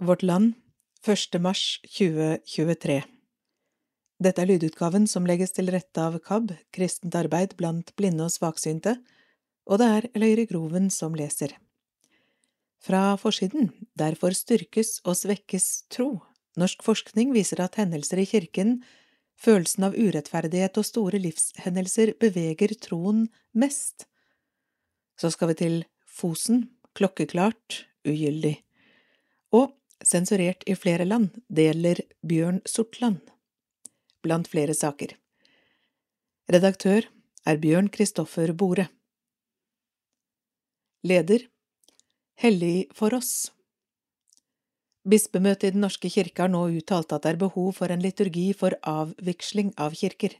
Vårt Land 1. mars 2023 Dette er lydutgaven som legges til rette av KAB, Kristent arbeid blant blinde og svaksynte, og det er Løyre Groven som leser. Fra forsiden, derfor styrkes og svekkes tro. Norsk forskning viser at hendelser i kirken, følelsen av urettferdighet og store livshendelser beveger troen mest. Så skal vi til Fosen, klokkeklart, ugyldig. Og sensurert i flere land, det gjelder Bjørn Sortland. Blant flere saker. Redaktør er Bjørn Kristoffer Bore. Leder Hellig for oss Bispemøtet i Den norske kirke har nå uttalt at det er behov for en liturgi for avviksling av kirker.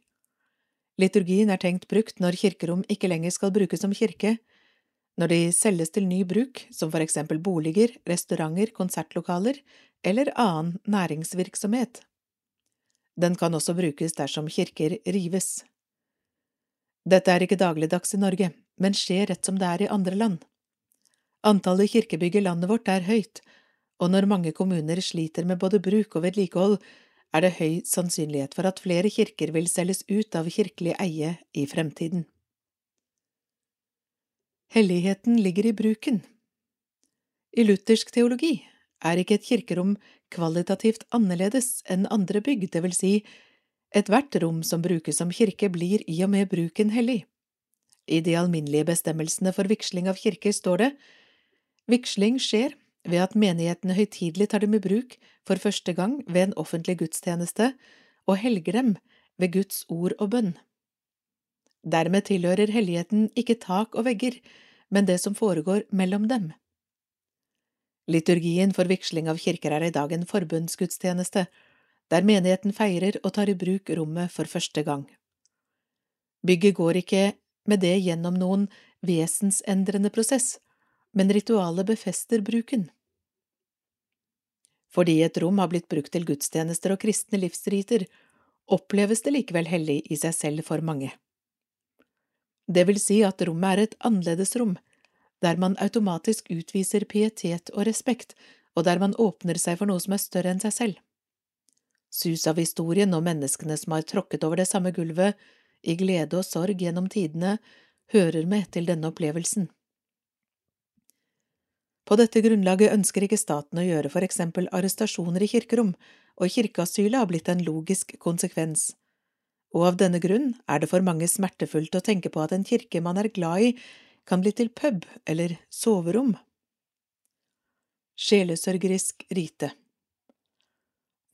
Liturgien er tenkt brukt når kirkerom ikke lenger skal brukes som kirke, når de selges til ny bruk, som for eksempel boliger, restauranter, konsertlokaler eller annen næringsvirksomhet. Den kan også brukes dersom kirker rives. Dette er ikke dagligdags i Norge, men skjer rett som det er i andre land. Antallet kirkebygg i landet vårt er høyt, og når mange kommuner sliter med både bruk og vedlikehold, er det høy sannsynlighet for at flere kirker vil selges ut av kirkelig eie i fremtiden. Helligheten ligger i bruken. I luthersk teologi er ikke et kirkerom kvalitativt annerledes enn andre bygg, det vil si, ethvert rom som brukes som kirke blir i og med bruken hellig. I de alminnelige bestemmelsene for vigsling av kirker står det Vigsling skjer ved at menighetene høytidelig tar dem i bruk for første gang ved en offentlig gudstjeneste og helger dem ved Guds ord og bønn. Dermed tilhører helligheten ikke tak og vegger, men det som foregår mellom dem. Liturgien for vigsling av kirker er i dag en forbundsgudstjeneste, der menigheten feirer og tar i bruk rommet for første gang. Bygget går ikke med det gjennom noen vesensendrende prosess, men ritualet befester bruken. Fordi et rom har blitt brukt til gudstjenester og kristne livsriter, oppleves det likevel hellig i seg selv for mange. Det vil si at rommet er et annerledesrom, der man automatisk utviser pietet og respekt, og der man åpner seg for noe som er større enn seg selv. Sus av historien og menneskene som har tråkket over det samme gulvet, i glede og sorg gjennom tidene, hører med til denne opplevelsen. På dette grunnlaget ønsker ikke staten å gjøre for eksempel arrestasjoner i kirkerom, og kirkeasylet har blitt en logisk konsekvens og av denne grunn er det for mange smertefullt å tenke på at en kirke man er glad i, kan bli til pub eller soverom. Sjelesørgerisk rite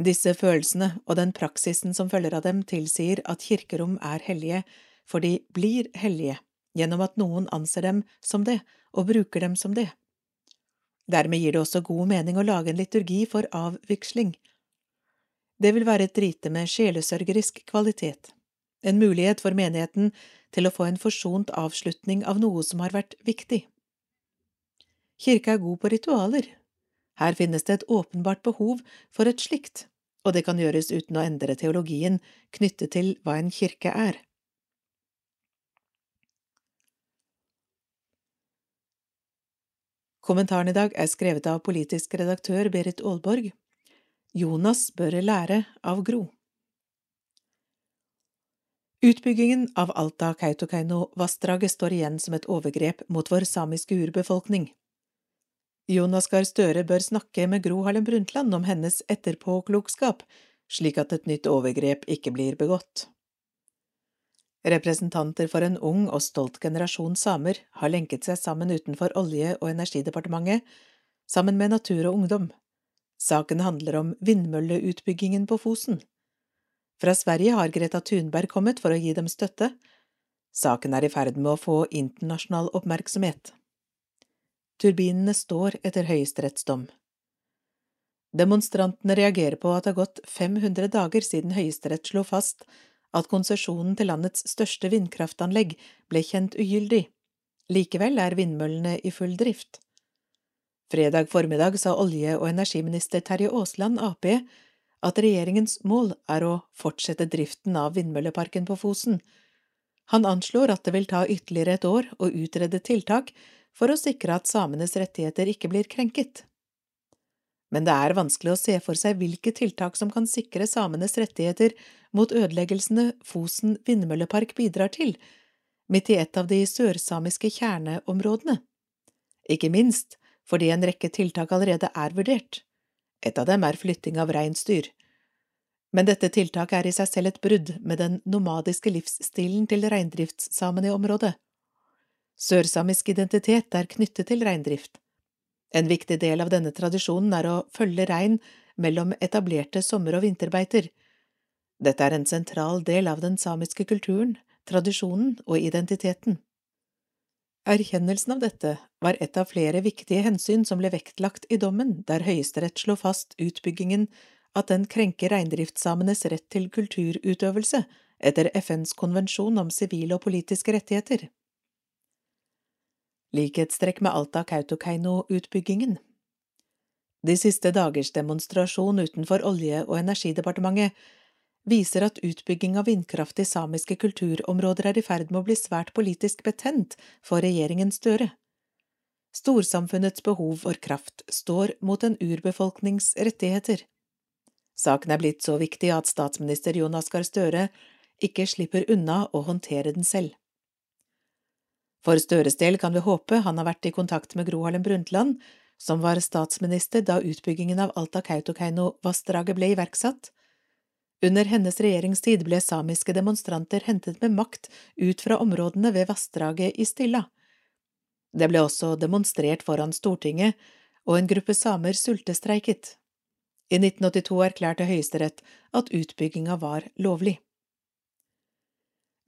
Disse følelsene og den praksisen som følger av dem, tilsier at kirkerom er hellige, for de blir hellige gjennom at noen anser dem som det og bruker dem som det. Dermed gir det også god mening å lage en liturgi for avviksling. Det vil være et rite med sjelesørgerisk kvalitet, en mulighet for menigheten til å få en forsont avslutning av noe som har vært viktig. Kirka er god på ritualer. Her finnes det et åpenbart behov for et slikt, og det kan gjøres uten å endre teologien knyttet til hva en kirke er. Kommentaren i dag er skrevet av politisk redaktør Berit Aalborg Jonas bør lære av Gro. Utbyggingen av Alta-Kautokeino-vassdraget står igjen som et overgrep mot vår samiske urbefolkning. Jonas Gahr Støre bør snakke med Gro Harlem Brundtland om hennes etterpåklokskap, slik at et nytt overgrep ikke blir begått. Representanter for en ung og stolt generasjon samer har lenket seg sammen utenfor Olje- og energidepartementet, sammen med Natur og Ungdom. Saken handler om vindmølleutbyggingen på Fosen. Fra Sverige har Greta Thunberg kommet for å gi dem støtte. Saken er i ferd med å få internasjonal oppmerksomhet. Turbinene står etter høyesterettsdom. Demonstrantene reagerer på at det har gått 500 dager siden Høyesterett slo fast at konsesjonen til landets største vindkraftanlegg ble kjent ugyldig. Likevel er vindmøllene i full drift. Fredag formiddag sa olje- og energiminister Terje Aasland, Ap, at regjeringens mål er å fortsette driften av vindmølleparken på Fosen. Han anslår at det vil ta ytterligere et år å utrede tiltak for å sikre at samenes rettigheter ikke blir krenket. men det er vanskelig å se for seg hvilke tiltak som kan sikre samenes rettigheter mot ødeleggelsene Fosen vindmøllepark bidrar til, midt i et av de sørsamiske kjerneområdene. Ikke minst fordi en rekke tiltak allerede er vurdert. Et av dem er flytting av reinsdyr. Men dette tiltaket er i seg selv et brudd med den nomadiske livsstilen til reindriftssamene i området. Sørsamisk identitet er knyttet til reindrift. En viktig del av denne tradisjonen er å følge rein mellom etablerte sommer- og vinterbeiter. Dette er en sentral del av den samiske kulturen, tradisjonen og identiteten. Erkjennelsen av dette var et av flere viktige hensyn som ble vektlagt i dommen, der Høyesterett slo fast utbyggingen at den krenker reindriftssamenes rett til kulturutøvelse etter FNs konvensjon om sivile og politiske rettigheter. Likhetstrekk med Alta-Kautokeino-utbyggingen De siste dagers demonstrasjon utenfor Olje- og energidepartementet viser at utbygging av vindkraft i samiske kulturområder er i ferd med å bli svært politisk betent for regjeringen Støre. Storsamfunnets behov for kraft står mot en urbefolknings rettigheter. Saken er blitt så viktig at statsminister Jonas Gahr Støre ikke slipper unna å håndtere den selv. For Støres del kan vi håpe han har vært i kontakt med Gro Harlem Brundtland, som var statsminister da utbyggingen av Alta-Kautokeino-vassdraget ble iverksatt. Under hennes regjeringstid ble samiske demonstranter hentet med makt ut fra områdene ved vassdraget i Stilla. Det ble også demonstrert foran Stortinget, og en gruppe samer sultestreiket. I 1982 erklærte Høyesterett at utbygginga var lovlig.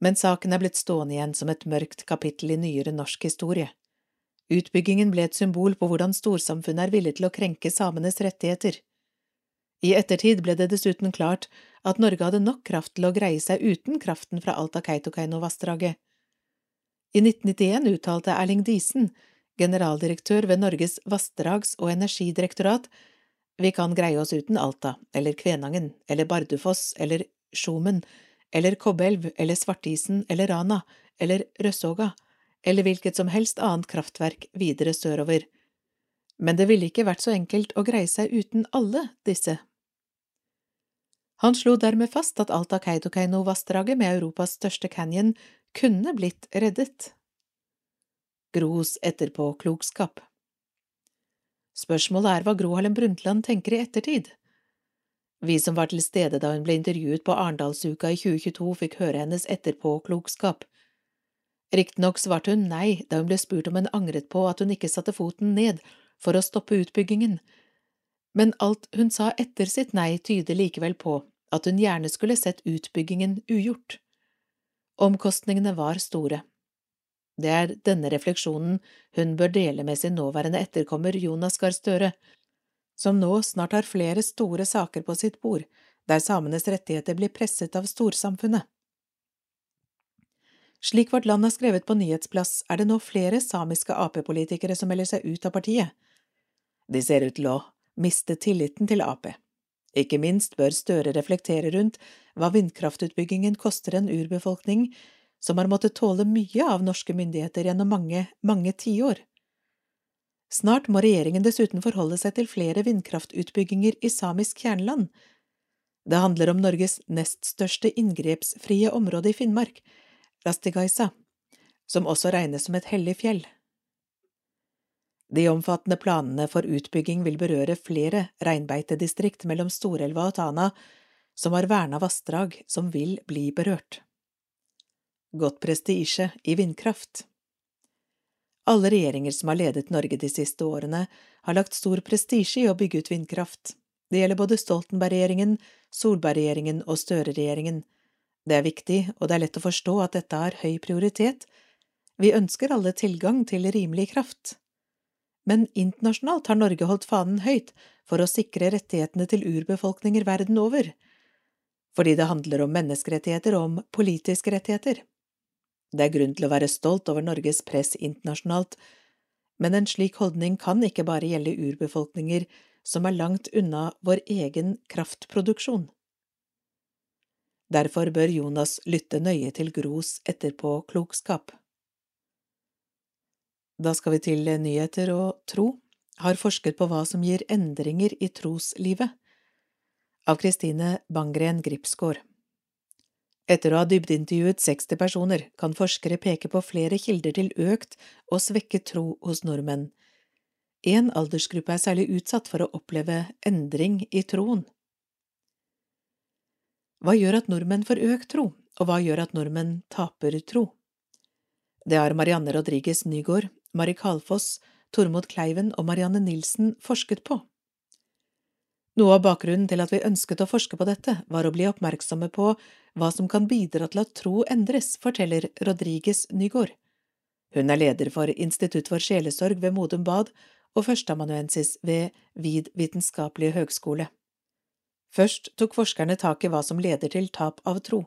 Men saken er blitt stående igjen som et mørkt kapittel i nyere norsk historie. Utbyggingen ble et symbol på hvordan storsamfunnet er villig til å krenke samenes rettigheter. I ettertid ble det dessuten klart at Norge hadde nok kraft til å greie seg uten kraften fra Alta-Kautokeino-vassdraget. I 1991 uttalte Erling Diesen, generaldirektør ved Norges vassdrags- og energidirektorat, vi kan greie oss uten Alta, eller Kvænangen, eller Bardufoss, eller Skjomen, eller Kobbelv, eller Svartisen, eller Rana, eller Røssoga, eller hvilket som helst annet kraftverk videre sørover. Men det ville ikke vært så enkelt å greie seg uten alle disse. Han slo dermed fast at Alta-Kautokeino-vassdraget med Europas største canyon kunne blitt reddet. Gros etterpåklokskap Spørsmålet er hva Gro Harlem Brundtland tenker i ettertid. Vi som var til stede da hun ble intervjuet på Arendalsuka i 2022, fikk høre hennes etterpåklokskap. Riktignok svarte hun nei da hun ble spurt om hun angret på at hun ikke satte foten ned for å stoppe utbyggingen, men alt hun sa etter sitt nei tyder likevel på at hun gjerne skulle sett utbyggingen ugjort. Omkostningene var store, det er denne refleksjonen hun bør dele med sin nåværende etterkommer Jonas Gahr Støre, som nå snart har flere store saker på sitt bord, der samenes rettigheter blir presset av storsamfunnet. Slik Vårt Land har skrevet på nyhetsplass, er det nå flere samiske Ap-politikere som melder seg ut av partiet. De ser ut til å miste tilliten til Ap. Ikke minst bør Støre reflektere rundt hva vindkraftutbyggingen koster en urbefolkning som har måttet tåle mye av norske myndigheter gjennom mange, mange tiår. Snart må regjeringen dessuten forholde seg til flere vindkraftutbygginger i samisk kjerneland. Det handler om Norges nest største inngrepsfrie område i Finnmark, Rastigaisa, som også regnes som et hellig fjell. De omfattende planene for utbygging vil berøre flere reinbeitedistrikt mellom Storelva og Tana, som har verna vassdrag som vil bli berørt Godt prestisje i vindkraft. Alle regjeringer som har ledet Norge de siste årene, har lagt stor prestisje i å bygge ut vindkraft. Det gjelder både Stoltenberg-regjeringen, Solberg-regjeringen og Støre-regjeringen. Det er viktig, og det er lett å forstå at dette har høy prioritet. Vi ønsker alle tilgang til rimelig kraft. Men internasjonalt har Norge holdt fanen høyt for å sikre rettighetene til urbefolkninger verden over, fordi det handler om menneskerettigheter og om politiske rettigheter. Det er grunn til å være stolt over Norges press internasjonalt, men en slik holdning kan ikke bare gjelde urbefolkninger som er langt unna vår egen kraftproduksjon. Derfor bør Jonas lytte nøye til Gros etterpåklokskap. Da skal vi til nyheter og tro, har forsket på hva som gir endringer i troslivet. Av Kristine Bangren Gripsgaard. Etter å ha dybdeintervjuet 60 personer kan forskere peke på flere kilder til økt og svekket tro hos nordmenn. En aldersgruppe er særlig utsatt for å oppleve endring i troen. Hva gjør at nordmenn får økt tro, og hva gjør at nordmenn taper tro? Det har Marianne Rodriguez Nygaard, Mari Kalfoss, Tormod Kleiven og Marianne Nilsen forsket på. Noe av bakgrunnen til at vi ønsket å forske på dette, var å bli oppmerksomme på hva som kan bidra til at tro endres, forteller Rodriges Nygaard. Hun er leder for Institutt for sjelesorg ved Modum Bad og førsteamanuensis ved Vid vitenskapelige høgskole. Først tok forskerne tak i hva som leder til tap av tro.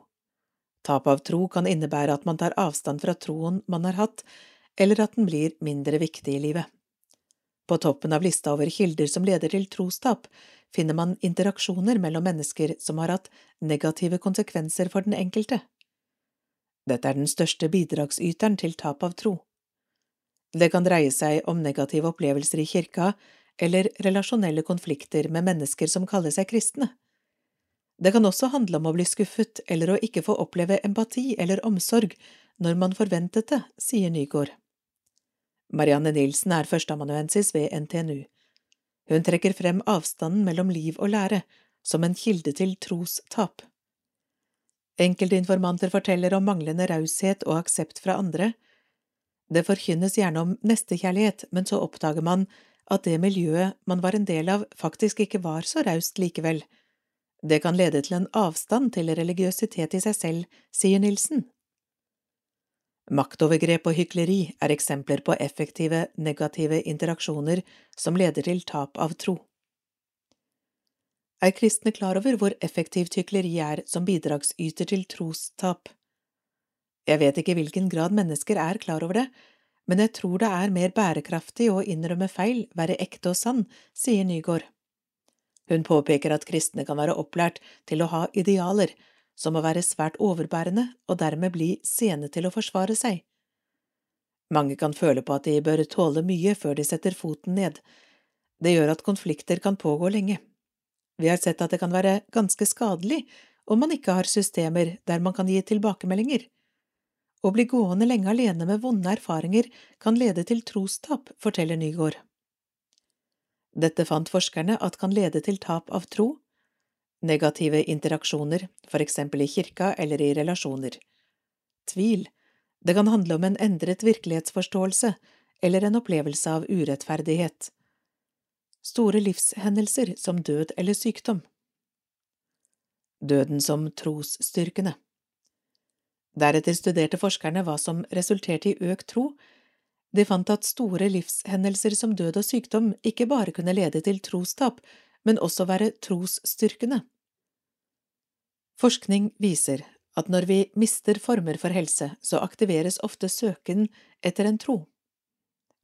Tap av tro kan innebære at man tar avstand fra troen man har hatt, eller at den blir mindre viktig i livet. På toppen av lista over kilder som leder til trostap, finner man interaksjoner mellom mennesker som har hatt negative konsekvenser for den enkelte. Dette er den største bidragsyteren til tap av tro. Det kan dreie seg om negative opplevelser i kirka eller relasjonelle konflikter med mennesker som kaller seg kristne. Det kan også handle om å bli skuffet eller å ikke få oppleve empati eller omsorg når man forventet det, sier Nygaard. Marianne Nilsen er førsteamanuensis ved NTNU. Hun trekker frem avstanden mellom liv og lære som en kilde til trostap. Enkelte informanter forteller om manglende raushet og aksept fra andre. Det forkynnes gjerne om nestekjærlighet, men så oppdager man at det miljøet man var en del av, faktisk ikke var så raust likevel. Det kan lede til en avstand til religiøsitet i seg selv, sier Nilsen. Maktovergrep og hykleri er eksempler på effektive negative interaksjoner som leder til tap av tro. Er kristne klar over hvor effektivt hykleri er som bidragsyter til trostap? Jeg vet ikke i hvilken grad mennesker er klar over det, men jeg tror det er mer bærekraftig å innrømme feil, være ekte og sann, sier Nygaard. Hun påpeker at kristne kan være opplært til å ha idealer, som å være svært overbærende og dermed bli sene til å forsvare seg. Mange kan føle på at de bør tåle mye før de setter foten ned. Det gjør at konflikter kan pågå lenge. Vi har sett at det kan være ganske skadelig om man ikke har systemer der man kan gi tilbakemeldinger. Å bli gående lenge alene med vonde erfaringer kan lede til trostap, forteller Nygaard. Dette fant forskerne at kan lede til tap av tro, Negative interaksjoner, for eksempel i kirka eller i relasjoner. Tvil. Det kan handle om en endret virkelighetsforståelse eller en opplevelse av urettferdighet. Store livshendelser som død eller sykdom. Døden som trosstyrkende. Deretter studerte forskerne hva som resulterte i økt tro. De fant at store livshendelser som død og sykdom ikke bare kunne lede til trostap, men også være trosstyrkende. Forskning viser at når vi mister former for helse, så aktiveres ofte søken etter en tro.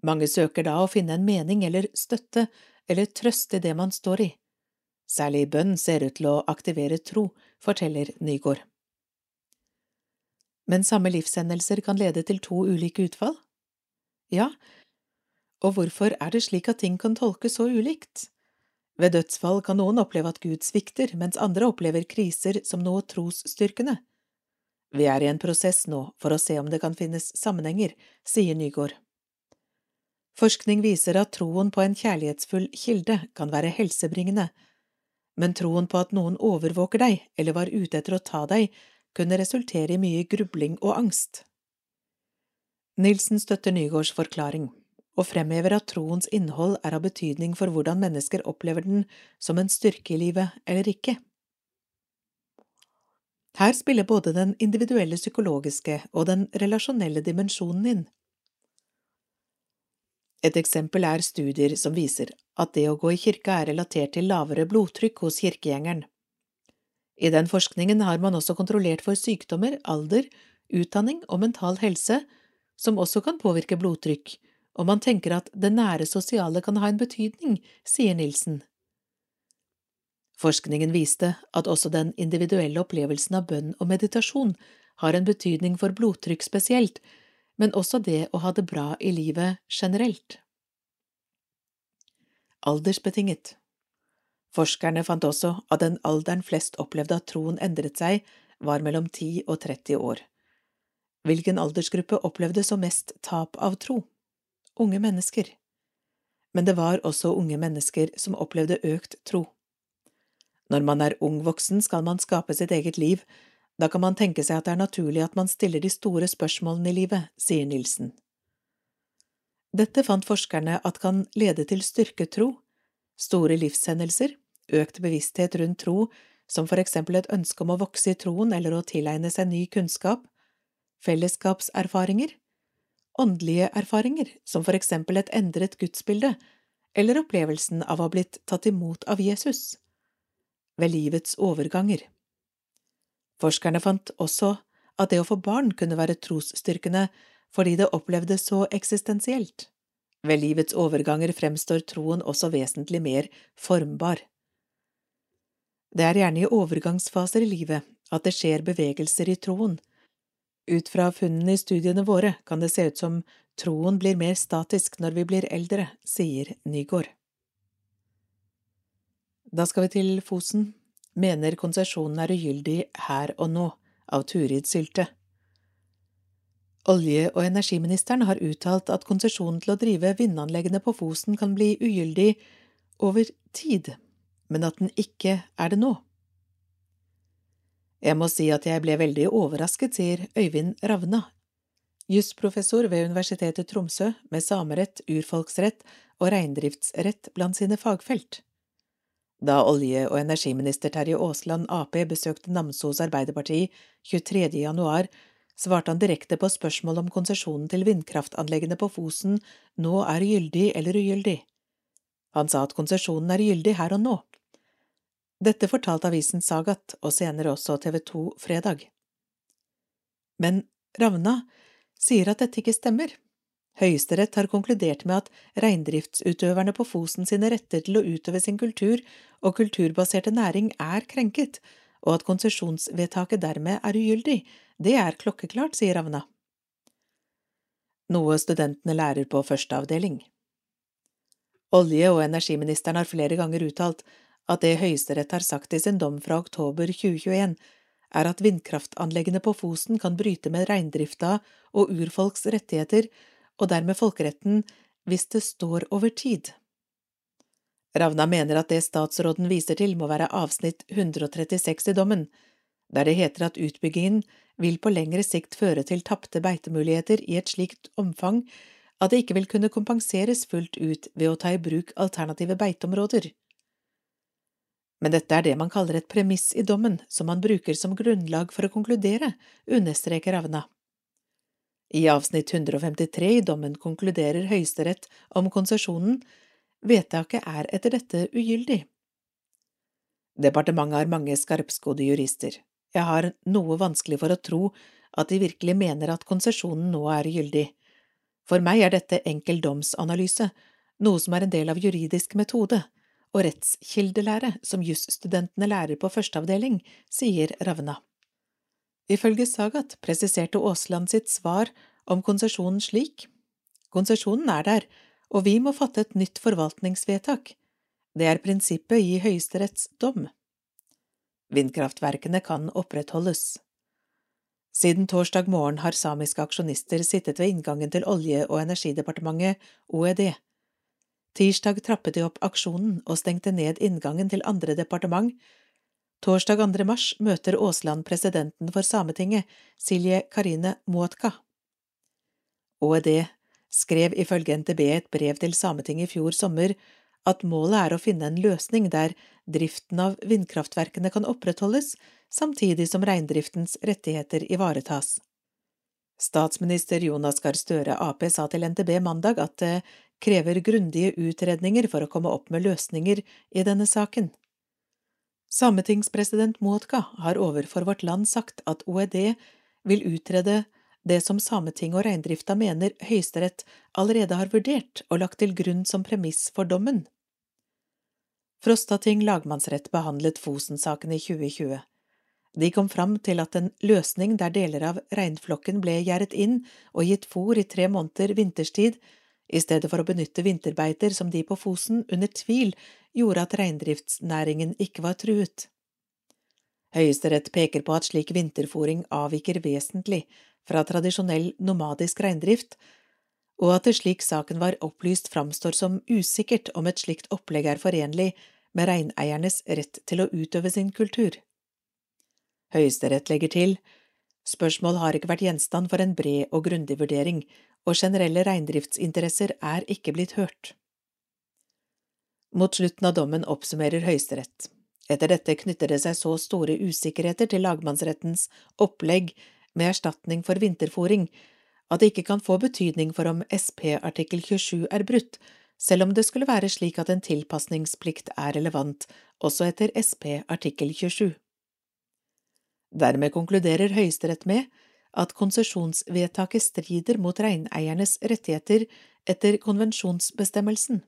Mange søker da å finne en mening eller støtte eller trøst i det man står i. Særlig bønn ser ut til å aktivere tro, forteller Nygaard. Men samme livshendelser kan lede til to ulike utfall? Ja, og hvorfor er det slik at ting kan tolkes så ulikt? Ved dødsfall kan noen oppleve at Gud svikter, mens andre opplever kriser som noe trosstyrkende. Vi er i en prosess nå for å se om det kan finnes sammenhenger, sier Nygaard. Forskning viser at troen på en kjærlighetsfull kilde kan være helsebringende, men troen på at noen overvåker deg eller var ute etter å ta deg, kunne resultere i mye grubling og angst. Nilsen støtter Nygaards forklaring og fremhever at troens innhold er av betydning for hvordan mennesker opplever den som en styrke i livet eller ikke. Her spiller både den individuelle psykologiske og den relasjonelle dimensjonen inn. Et eksempel er studier som viser at det å gå i kirka er relatert til lavere blodtrykk hos kirkegjengeren. I den forskningen har man også kontrollert for sykdommer, alder, utdanning og mental helse, som også kan påvirke blodtrykk, og man tenker at det nære sosiale kan ha en betydning, sier Nilsen. Forskningen viste at også den individuelle opplevelsen av bønn og meditasjon har en betydning for blodtrykk spesielt, men også det å ha det bra i livet generelt. aldersbetinget. Forskerne fant også at den alderen flest opplevde at troen endret seg, var mellom 10 og 30 år. Hvilken aldersgruppe opplevde så mest tap av tro? Unge mennesker. Men det var også unge mennesker som opplevde økt tro. Når man er ung voksen, skal man skape sitt eget liv, da kan man tenke seg at det er naturlig at man stiller de store spørsmålene i livet, sier Nilsen. Dette fant forskerne at kan lede til styrket tro, store livshendelser, økt bevissthet rundt tro, som for eksempel et ønske om å vokse i troen eller å tilegne seg ny kunnskap, fellesskapserfaringer, åndelige erfaringer, som for eksempel et endret gudsbilde, eller opplevelsen av å ha blitt tatt imot av Jesus, ved livets overganger. Forskerne fant også at det å få barn kunne være trosstyrkende fordi det opplevdes så eksistensielt. Ved livets overganger fremstår troen også vesentlig mer formbar. Det er gjerne i overgangsfaser i livet at det skjer bevegelser i troen. Ut fra funnene i studiene våre kan det se ut som troen blir mer statisk når vi blir eldre, sier Nygård. Da skal vi til Fosen, mener konsesjonen er ugyldig her og nå, av Turid Sylte. Olje- og energiministeren har uttalt at konsesjonen til å drive vindanleggene på Fosen kan bli ugyldig over tid, men at den ikke er det nå. Jeg må si at jeg ble veldig overrasket, sier Øyvind Ravna, jusprofessor ved Universitetet Tromsø med samerett, urfolksrett og reindriftsrett blant sine fagfelt. Da olje- og energiminister Terje Aasland Ap besøkte Namsos Arbeiderparti 23. januar, svarte han direkte på spørsmål om konsesjonen til vindkraftanleggene på Fosen nå er gyldig eller ugyldig. Han sa at konsesjonen er gyldig her og nå. Dette fortalte avisen Sagat, og senere også TV 2 Fredag. Men Ravna sier at dette ikke stemmer. Høyesterett har konkludert med at reindriftsutøverne på Fosen sine retter til å utøve sin kultur og kulturbaserte næring er krenket, og at konsesjonsvedtaket dermed er ugyldig. Det er klokkeklart, sier Ravna. Noe studentene lærer på første avdeling. Olje- og energiministeren har flere ganger uttalt at det Høyesterett har sagt i sin dom fra oktober 2021, er at vindkraftanleggene på Fosen kan bryte med reindrifta og urfolks rettigheter og dermed folkeretten hvis det står over tid. Ravna mener at det statsråden viser til må være avsnitt 136 i dommen, der det heter at utbyggingen vil på lengre sikt føre til tapte beitemuligheter i et slikt omfang at det ikke vil kunne kompenseres fullt ut ved å ta i bruk alternative beiteområder. Men dette er det man kaller et premiss i dommen, som man bruker som grunnlag for å konkludere, understreker Ravna. I avsnitt 153 i dommen konkluderer Høyesterett om konsesjonen. Vedtaket er etter dette ugyldig. Departementet har mange skarpskodde jurister. Jeg har noe vanskelig for å tro at de virkelig mener at konsesjonen nå er gyldig. For meg er dette enkel domsanalyse, noe som er en del av juridisk metode og rettskildelære som jusstudentene lærer på førsteavdeling, sier Ravna. Ifølge Sagat presiserte Aasland sitt svar om konsesjonen slik. Konsesjonen er der, og vi må fatte et nytt forvaltningsvedtak. Det er prinsippet i Høyesteretts dom. Vindkraftverkene kan opprettholdes. Siden torsdag morgen har samiske aksjonister sittet ved inngangen til Olje- og energidepartementet, OED. Tirsdag trappet de opp aksjonen og stengte ned inngangen til andre departement, Torsdag 2. mars møter Aasland presidenten for Sametinget, Silje Karine Muotka. OED skrev ifølge NTB et brev til Sametinget i fjor sommer at målet er å finne en løsning der driften av vindkraftverkene kan opprettholdes, samtidig som reindriftens rettigheter ivaretas. Statsminister Jonas Gahr Støre Ap sa til NTB mandag at det krever grundige utredninger for å komme opp med løsninger i denne saken. Sametingspresident Muotka har overfor Vårt Land sagt at OED vil utrede det som Sametinget og reindrifta mener Høyesterett allerede har vurdert og lagt til grunn som premiss for dommen. Frostating lagmannsrett behandlet Fosen-saken i 2020. De kom fram til at en løsning der deler av reinflokken ble gjerdet inn og gitt fôr i tre måneder vinterstid, i stedet for å benytte vinterbeiter som de på Fosen under tvil gjorde at reindriftsnæringen ikke var truet. Høyesterett peker på at slik vinterfòring avviker vesentlig fra tradisjonell nomadisk reindrift, og at det slik saken var opplyst framstår som usikkert om et slikt opplegg er forenlig med reineiernes rett til å utøve sin kultur. Høyesterett legger til spørsmål har ikke vært gjenstand for en bred og grundig vurdering, og generelle reindriftsinteresser er ikke blitt hørt. Mot slutten av dommen oppsummerer Høyesterett. Etter dette knytter det seg så store usikkerheter til lagmannsrettens opplegg med erstatning for vinterfòring at det ikke kan få betydning for om SP artikkel 27 er brutt, selv om det skulle være slik at en tilpasningsplikt er relevant også etter SP artikkel 27. Dermed konkluderer Høyesterett med at konsesjonsvedtaket strider mot reineiernes rettigheter etter konvensjonsbestemmelsen.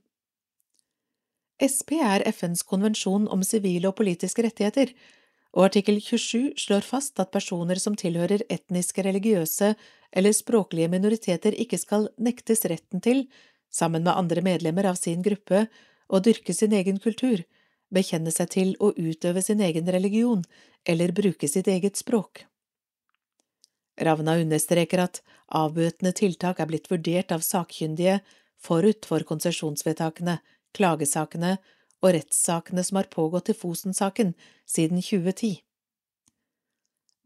SP er FNs konvensjon om sivile og politiske rettigheter, og artikkel 27 slår fast at personer som tilhører etniske, religiøse eller språklige minoriteter ikke skal nektes retten til, sammen med andre medlemmer av sin gruppe, å dyrke sin egen kultur, bekjenne seg til å utøve sin egen religion eller bruke sitt eget språk. Ravna understreker at avbøtende tiltak er blitt vurdert av sakkyndige forut for konsesjonsvedtakene, klagesakene og rettssakene som har pågått i Fosen-saken siden 2010.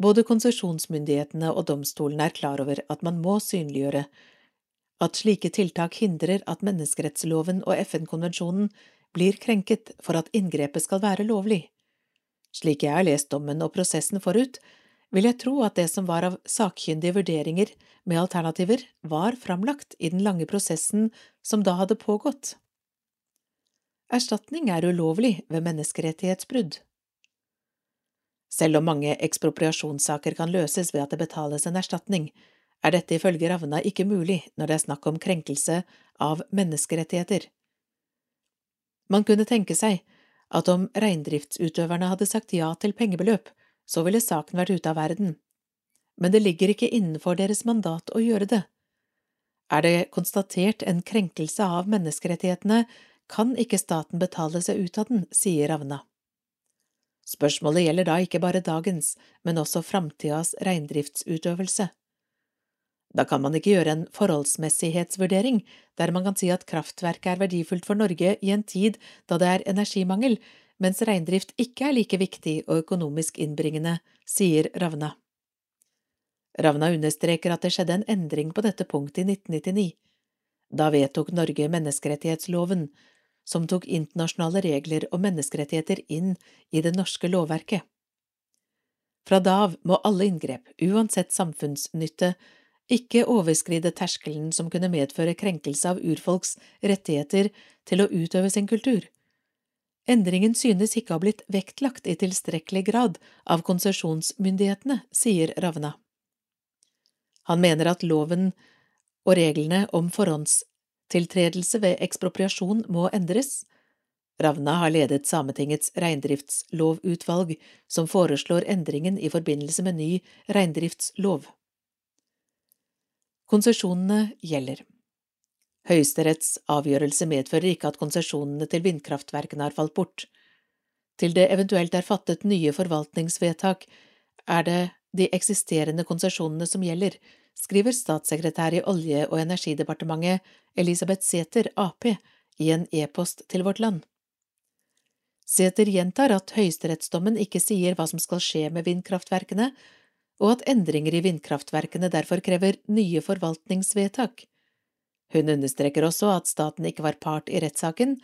Både konsesjonsmyndighetene og domstolene er klar over at man må synliggjøre at slike tiltak hindrer at menneskerettsloven og FN-konvensjonen blir krenket for at inngrepet skal være lovlig. Slik jeg har lest dommen og prosessen forut, vil jeg tro at det som var av sakkyndige vurderinger med alternativer, var framlagt i den lange prosessen som da hadde pågått. Erstatning er ulovlig ved menneskerettighetsbrudd. Selv om mange ekspropriasjonssaker kan løses ved at det betales en erstatning, er dette ifølge Ravna ikke mulig når det er snakk om krenkelse av menneskerettigheter. Man kunne tenke seg at om reindriftsutøverne hadde sagt ja til pengebeløp, så ville saken vært ute av verden, men det ligger ikke innenfor deres mandat å gjøre det. Er det konstatert en krenkelse av menneskerettighetene, kan ikke staten betale seg ut av den, sier Ravna. Spørsmålet gjelder da ikke bare dagens, men også framtidas reindriftsutøvelse. Da kan man ikke gjøre en forholdsmessighetsvurdering, der man kan si at kraftverket er verdifullt for Norge i en tid da det er energimangel, mens reindrift ikke er like viktig og økonomisk innbringende, sier Ravna. Ravna understreker at det skjedde en endring på dette punktet i 1999. Da vedtok Norge menneskerettighetsloven, som tok internasjonale regler og menneskerettigheter inn i det norske lovverket. Fra da av må alle inngrep, uansett samfunnsnytte, ikke overskride terskelen som kunne medføre krenkelse av urfolks rettigheter til å utøve sin kultur. Endringen synes ikke å ha blitt vektlagt i tilstrekkelig grad av konsesjonsmyndighetene, sier Ravna. Han mener at loven og reglene om forhåndstiltredelse ved ekspropriasjon må endres. Ravna har ledet Sametingets reindriftslovutvalg, som foreslår endringen i forbindelse med ny reindriftslov. Konsesjonene gjelder. Høyesteretts avgjørelse medfører ikke at konsesjonene til vindkraftverkene har falt bort. Til det eventuelt er fattet nye forvaltningsvedtak, er det de eksisterende konsesjonene som gjelder, skriver statssekretær i Olje- og energidepartementet Elisabeth Sæther, Ap, i en e-post til Vårt Land. Sæther gjentar at høyesterettsdommen ikke sier hva som skal skje med vindkraftverkene, og at endringer i vindkraftverkene derfor krever nye forvaltningsvedtak. Hun understreker også at staten ikke var part i rettssaken,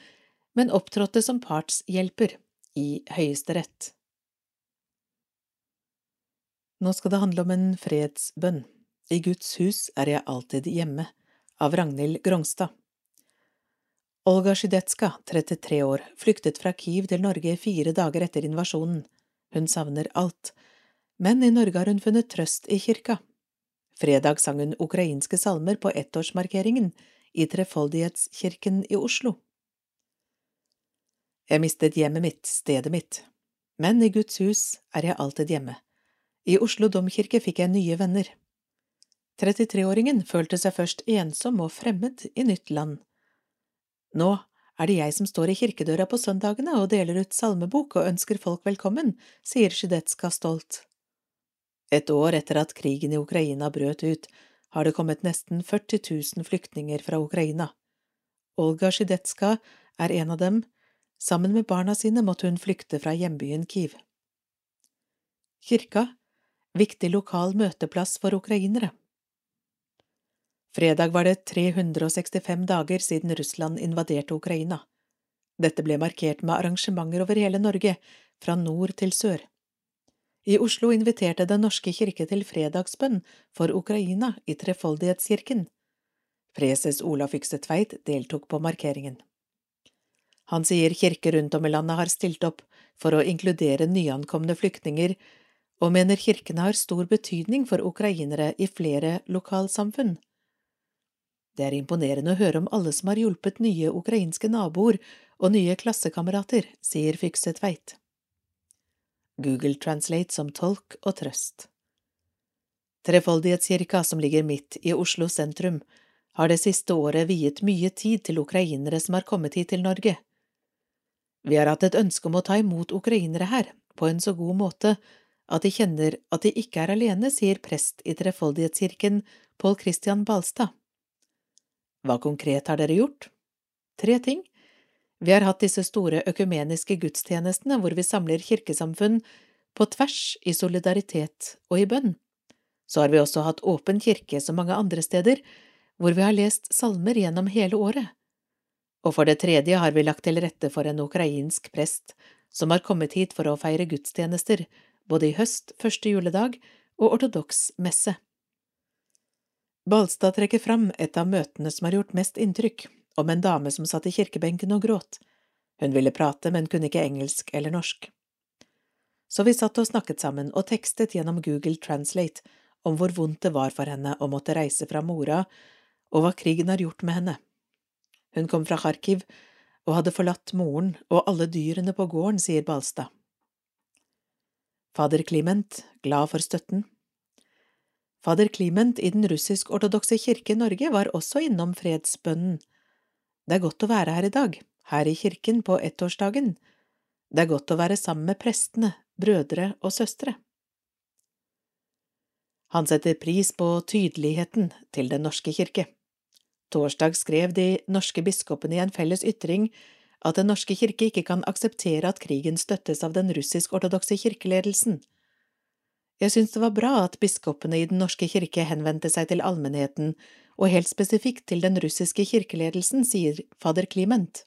men opptrådte som partshjelper i Høyesterett. Nå skal det handle om en fredsbønn. I Guds hus er jeg alltid hjemme, av Ragnhild Grongstad. Olga Sjidetska, 33 år, flyktet fra Kiev til Norge fire dager etter invasjonen. Hun savner alt, men i Norge har hun funnet trøst i kirka. Fredag sang hun ukrainske salmer på ettårsmarkeringen i Trefoldighetskirken i Oslo. Jeg mistet hjemmet mitt, stedet mitt, men i Guds hus er jeg alltid hjemme. I Oslo domkirke fikk jeg nye venner. 33-åringen følte seg først ensom og fremmed i nytt land. Nå er det jeg som står i kirkedøra på søndagene og deler ut salmebok og ønsker folk velkommen, sier Sjidetska stolt. Et år etter at krigen i Ukraina brøt ut, har det kommet nesten 40 000 flyktninger fra Ukraina. Olga Sjidetska er en av dem. Sammen med barna sine måtte hun flykte fra hjembyen Kiev. Kirka, viktig lokal møteplass for ukrainere. Fredag var det 365 dager siden Russland invaderte Ukraina. Dette ble markert med arrangementer over hele Norge, fra nord til sør. I Oslo inviterte Den norske kirke til fredagsbønn for Ukraina i Trefoldighetskirken. Preses Olaf Ykse Tveit deltok på markeringen. Han sier kirker rundt om i landet har stilt opp for å inkludere nyankomne flyktninger, og mener kirkene har stor betydning for ukrainere i flere lokalsamfunn. Det er imponerende å høre om alle som har hjulpet nye ukrainske naboer og nye klassekamerater, sier Fykse Tveit. Google Translate som tolk og trøst. Trefoldighetskirka, som ligger midt i Oslo sentrum, har det siste året viet mye tid til ukrainere som har kommet hit til Norge. Vi har hatt et ønske om å ta imot ukrainere her, på en så god måte at de kjenner at de ikke er alene, sier prest i Trefoldighetskirken Pål Christian Balstad. Hva konkret har dere gjort? Tre ting. Vi har hatt disse store økumeniske gudstjenestene hvor vi samler kirkesamfunn på tvers i solidaritet og i bønn. Så har vi også hatt åpen kirke som mange andre steder, hvor vi har lest salmer gjennom hele året. Og for det tredje har vi lagt til rette for en ukrainsk prest som har kommet hit for å feire gudstjenester, både i høst, første juledag og ortodoks messe. Balstad trekker fram et av møtene som har gjort mest inntrykk, om en dame som satt i kirkebenken og gråt. Hun ville prate, men kunne ikke engelsk eller norsk. Så vi satt og snakket sammen og tekstet gjennom Google Translate om hvor vondt det var for henne å måtte reise fra mora, og hva krigen har gjort med henne. Hun kom fra Kharkiv og hadde forlatt moren og alle dyrene på gården, sier Balstad. Fader Clement, glad for støtten, Fader Clement i den russisk-ortodokse kirke i Norge var også innom fredsbønnen. Det er godt å være her i dag, her i kirken på ettårsdagen. Det er godt å være sammen med prestene, brødre og søstre. Han setter pris på tydeligheten til Den norske kirke. Torsdag skrev de norske biskopene i en felles ytring at Den norske kirke ikke kan akseptere at krigen støttes av den russisk-ortodokse kirkeledelsen. Jeg syns det var bra at biskopene i Den norske kirke henvendte seg til allmennheten, og helt spesifikt til den russiske kirkeledelsen, sier fader Clement.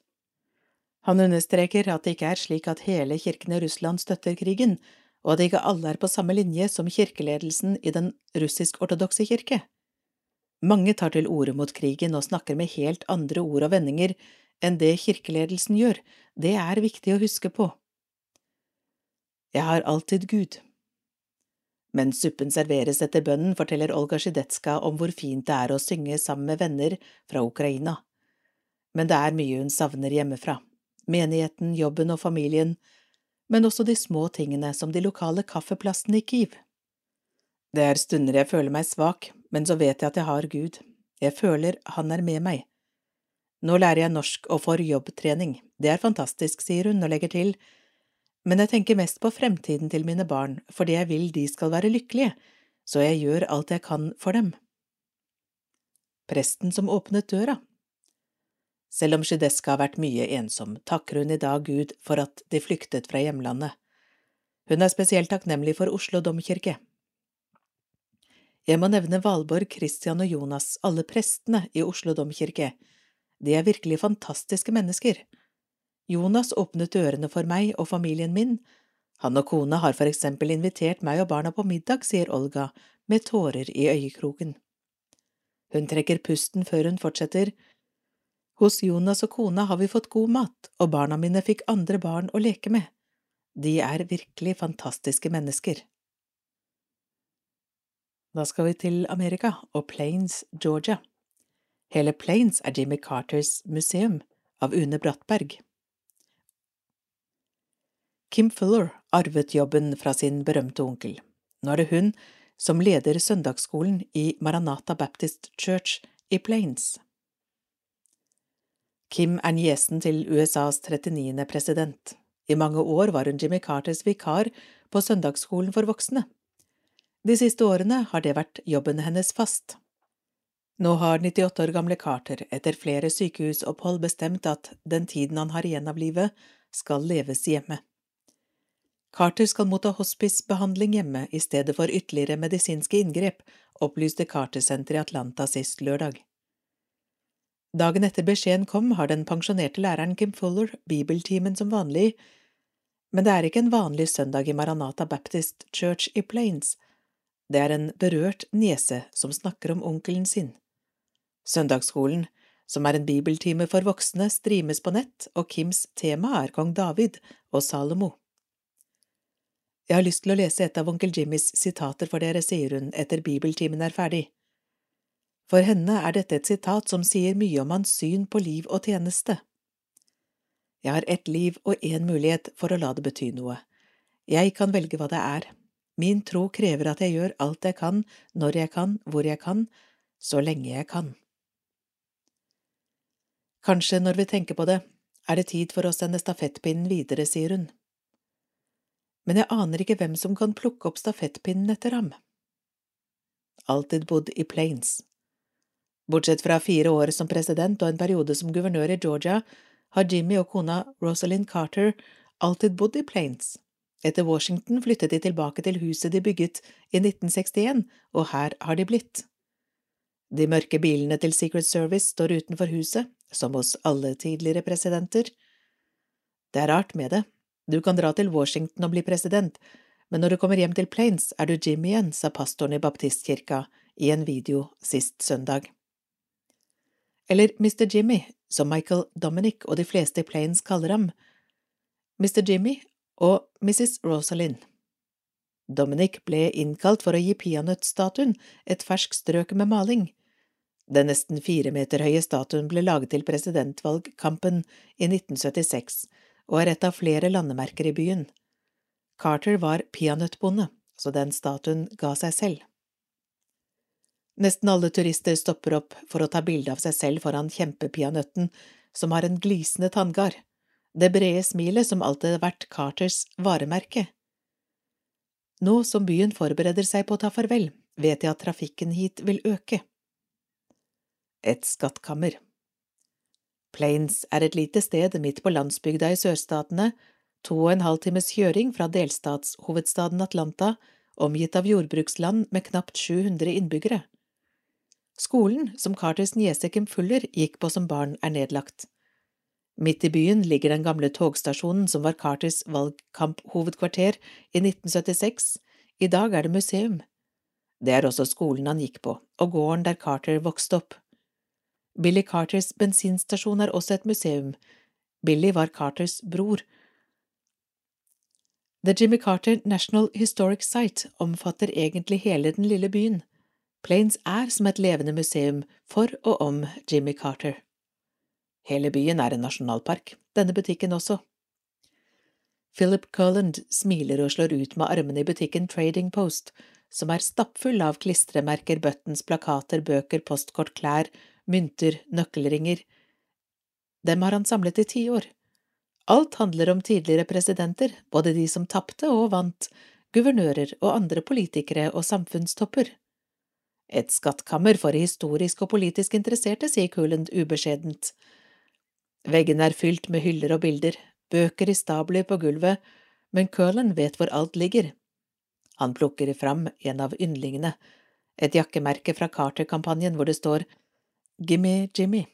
Han understreker at det ikke er slik at hele kirken i Russland støtter krigen, og at ikke alle er på samme linje som kirkeledelsen i den russisk-ortodokse kirke. Mange tar til orde mot krigen og snakker med helt andre ord og vendinger enn det kirkeledelsen gjør, det er viktig å huske på. Jeg har alltid Gud, mens suppen serveres etter bønnen, forteller Olga Sjidetska om hvor fint det er å synge sammen med venner fra Ukraina. Men det er mye hun savner hjemmefra, menigheten, jobben og familien, men også de små tingene som de lokale kaffeplassene i Kiev. Det er stunder jeg føler meg svak, men så vet jeg at jeg har Gud, jeg føler Han er med meg. Nå lærer jeg norsk og får jobbtrening, det er fantastisk, sier hun og legger til, men jeg tenker mest på fremtiden til mine barn fordi jeg vil de skal være lykkelige, så jeg gjør alt jeg kan for dem. Presten som åpnet døra Selv om Shideska har vært mye ensom, takker hun i dag Gud for at de flyktet fra hjemlandet. Hun er spesielt takknemlig for Oslo domkirke. Jeg må nevne Valborg, Christian og Jonas, alle prestene i Oslo domkirke. De er virkelig fantastiske mennesker. Jonas åpnet dørene for meg og familien min. Han og kona har for eksempel invitert meg og barna på middag, sier Olga med tårer i øyekroken. Hun trekker pusten før hun fortsetter. Hos Jonas og kona har vi fått god mat, og barna mine fikk andre barn å leke med. De er virkelig fantastiske mennesker. Da skal vi til Amerika og Plains, Georgia. Hele Plains er Jimmy Carters museum av Une Brattberg. Kim Fuller arvet jobben fra sin berømte onkel. Nå er det hun som leder søndagsskolen i Maranata Baptist Church i Plains. Kim er niesen til USAs 39. president. I mange år var hun Jimmy Carters vikar på søndagsskolen for voksne. De siste årene har det vært jobben hennes fast. Nå har 98 år gamle Carter etter flere sykehusopphold bestemt at den tiden han har igjen av livet, skal leves hjemme. Carter skal motta hospicebehandling hjemme i stedet for ytterligere medisinske inngrep, opplyste Carter-senteret i Atlanta sist lørdag. Dagen etter beskjeden kom, har den pensjonerte læreren Kim Fuller bibeltimen som vanlig, men det er ikke en vanlig søndag i Maranata Baptist Church i Plains, det er en berørt niese som snakker om onkelen sin. Søndagsskolen, som er en bibeltime for voksne, streames på nett, og Kims tema er kong David og Salomo. Jeg har lyst til å lese et av onkel Jimmys sitater for dere, sier hun etter bibeltimen er ferdig. For henne er dette et sitat som sier mye om hans syn på liv og tjeneste. Jeg har ett liv og én mulighet for å la det bety noe. Jeg kan velge hva det er. Min tro krever at jeg gjør alt jeg kan, når jeg kan, hvor jeg kan, så lenge jeg kan. Kanskje når vi tenker på det, er det tid for å sende stafettpinnen videre, sier hun. Men jeg aner ikke hvem som kan plukke opp stafettpinnen etter ham. Alltid bodd i Plains. Bortsett fra fire år som president og en periode som guvernør i Georgia, har Jimmy og kona Rosalind Carter alltid bodd i Plains. Etter Washington flyttet de tilbake til huset de bygget i 1961, og her har de blitt. De mørke bilene til Secret Service står utenfor huset, som hos alle tidligere presidenter. Det er rart med det, du kan dra til Washington og bli president, men når du kommer hjem til Plains, er du Jim igjen, sa pastoren i baptistkirka i en video sist søndag. Eller Mr. Jimmy, som Michael Dominic og de fleste i Plains kaller ham. Mr. Jimmy og Mrs. Rosalind. Dominic ble innkalt for å gi peanøttstatuen et ferskt strøk med maling. Den nesten fire meter høye statuen ble laget til presidentvalgkampen i 1976 og er et av flere landemerker i byen. Carter var peanøttbonde, så den statuen ga seg selv. Nesten alle turister stopper opp for å ta bilde av seg selv foran kjempepeanøtten, som har en glisende tanngard, det brede smilet som alltid har vært Carters varemerke. Nå som byen forbereder seg på å ta farvel, vet jeg at trafikken hit vil øke et skattkammer. Plains er et lite sted midt på landsbygda i sørstatene, to og en halv times kjøring fra delstatshovedstaden Atlanta, omgitt av jordbruksland med knapt 700 innbyggere. Skolen som Carters niese Kim Fuller gikk på som barn, er nedlagt. Midt i byen ligger den gamle togstasjonen som var Carters valgkamphovedkvarter i 1976, i dag er det museum. Det er også skolen han gikk på, og gården der Carter vokste opp. Billy Carters bensinstasjon er også et museum. Billy var Carters bror. The Jimmy Carter National Historic Site omfatter egentlig hele den lille byen. Plains er som et levende museum for og om Jimmy Carter. Hele byen er en nasjonalpark, denne butikken også. Philip Culland smiler og slår ut med armene i butikken Trading Post, som er stappfull av klistremerker, buttons, plakater, bøker, postkort, klær mynter, nøkkelringer. Dem har han samlet i ti år. Alt handler om tidligere presidenter, både de som tapte og vant, guvernører og andre politikere og samfunnstopper. Et skattkammer for historisk og politisk interesserte, sier Kuland ubeskjedent. Veggene er fylt med hyller og bilder, bøker i stabler på gulvet, men Curlan vet hvor alt ligger. Han plukker fram en av yndlingene, et jakkemerke fra Carter-kampanjen hvor det står Gimme Jimmy.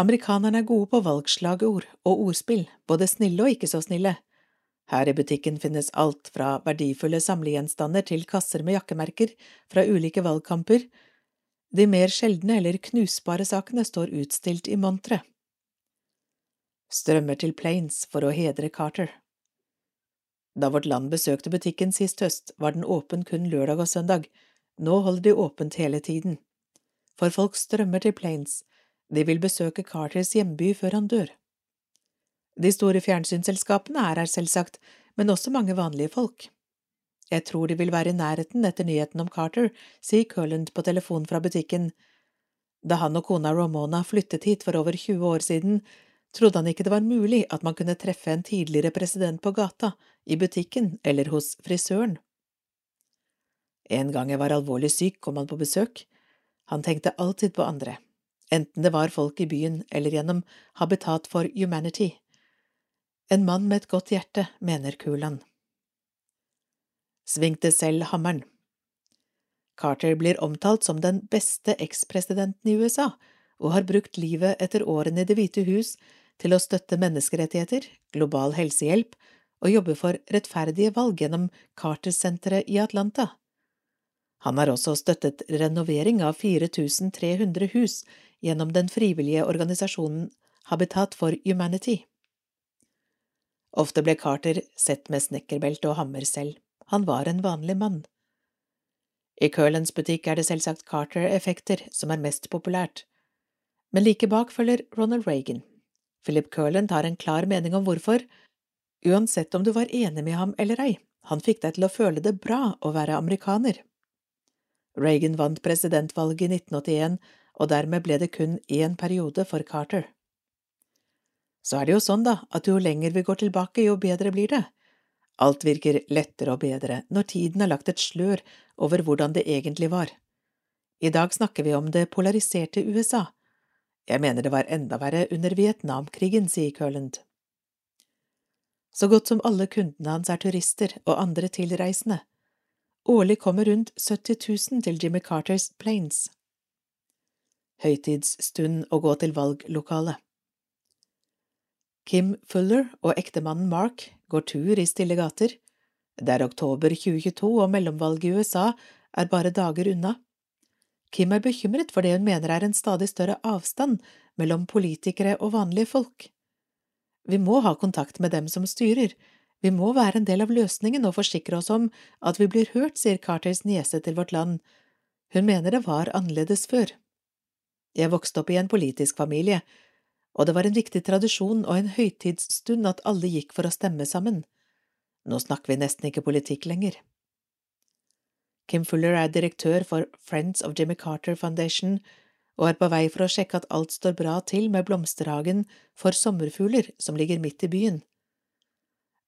Amerikanerne er gode på valgslagord og ordspill, både snille og ikke så snille. Her i butikken finnes alt fra verdifulle samlegjenstander til kasser med jakkemerker fra ulike valgkamper. De mer sjeldne eller knusbare sakene står utstilt i montre. Strømmer til Plains for å hedre Carter. Da Vårt Land besøkte butikken sist høst, var den åpen kun lørdag og søndag. Nå holder de åpent hele tiden for folk strømmer til Plains, de vil besøke Carters hjemby før han dør. De store fjernsynsselskapene er her selvsagt, men også mange vanlige folk. Jeg tror de vil være i nærheten etter nyheten om Carter, sier Curland på telefon fra butikken. Da han og kona Ramona flyttet hit for over 20 år siden, trodde han ikke det var mulig at man kunne treffe en tidligere president på gata, i butikken eller hos frisøren. En gang jeg var alvorlig syk, kom han på besøk. Han tenkte alltid på andre, enten det var folk i byen eller gjennom Habitat for Humanity. En mann med et godt hjerte, mener Kulan. Svingte selv hammeren. Carter blir omtalt som den beste ekspresidenten i USA, og har brukt livet etter årene i Det hvite hus til å støtte menneskerettigheter, global helsehjelp og jobbe for rettferdige valg gjennom Carter-senteret i Atlanta. Han har også støttet renovering av 4300 hus gjennom den frivillige organisasjonen Habitat for Humanity. Ofte ble Carter sett med snekkerbelte og hammer selv, han var en vanlig mann. I Curlands butikk er det selvsagt Carter-effekter som er mest populært, men like bak følger Ronald Reagan. Philip Curland har en klar mening om hvorfor, uansett om du var enig med ham eller ei, han fikk deg til å føle det bra å være amerikaner. Reagan vant presidentvalget i 1981, og dermed ble det kun én periode for Carter. Så er det jo sånn, da, at jo lenger vi går tilbake, jo bedre blir det. Alt virker lettere og bedre når tiden har lagt et slør over hvordan det egentlig var. I dag snakker vi om det polariserte USA. Jeg mener det var enda verre under Vietnamkrigen, sier Curland. Så godt som alle kundene hans er turister og andre tilreisende. Årlig kommer rundt 70 000 til Jimmy Carters Plains. Høytidsstund å gå til valglokalet. Kim Fuller og ektemannen Mark går tur i stille gater. Det er oktober 2022 og mellomvalget i USA er bare dager unna. Kim er bekymret for det hun mener er en stadig større avstand mellom politikere og vanlige folk. Vi må ha kontakt med dem som styrer, vi må være en del av løsningen og forsikre oss om at vi blir hørt, sier Carters niese til Vårt Land. Hun mener det var annerledes før. Jeg vokste opp i en politisk familie, og det var en viktig tradisjon og en høytidsstund at alle gikk for å stemme sammen. Nå snakker vi nesten ikke politikk lenger. Kim Fuller er direktør for Friends of Jimmy Carter Foundation og er på vei for å sjekke at alt står bra til med blomsterhagen for sommerfugler som ligger midt i byen.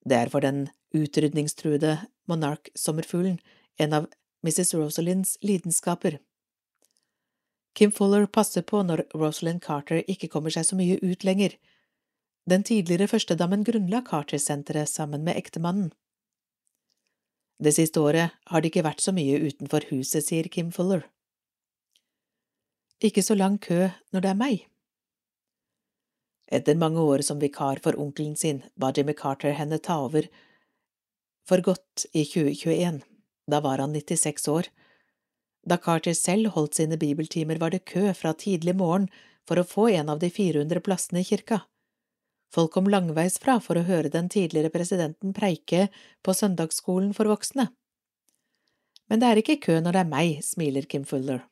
Det er for den utrydningstruede monark-sommerfuglen en av Mrs. Rosalinds lidenskaper. Kim Fuller passer på når Rosalind Carter ikke kommer seg så mye ut lenger. Den tidligere førstedammen grunnla Carter-senteret sammen med ektemannen. Det siste året har det ikke vært så mye utenfor huset, sier Kim Fuller. Ikke så lang kø når det er meg. Etter mange år som vikar for onkelen sin ba Jimmy Carter henne ta over for godt i 2021. Da var han 96 år da Carter selv holdt sine bibeltimer, var det kø fra tidlig morgen for å få en av de 400 plassene i kirka. Folk kom langveisfra for å høre den tidligere presidenten preike på søndagsskolen for voksne. Men det er ikke kø når det er meg, smiler Kim Fuller.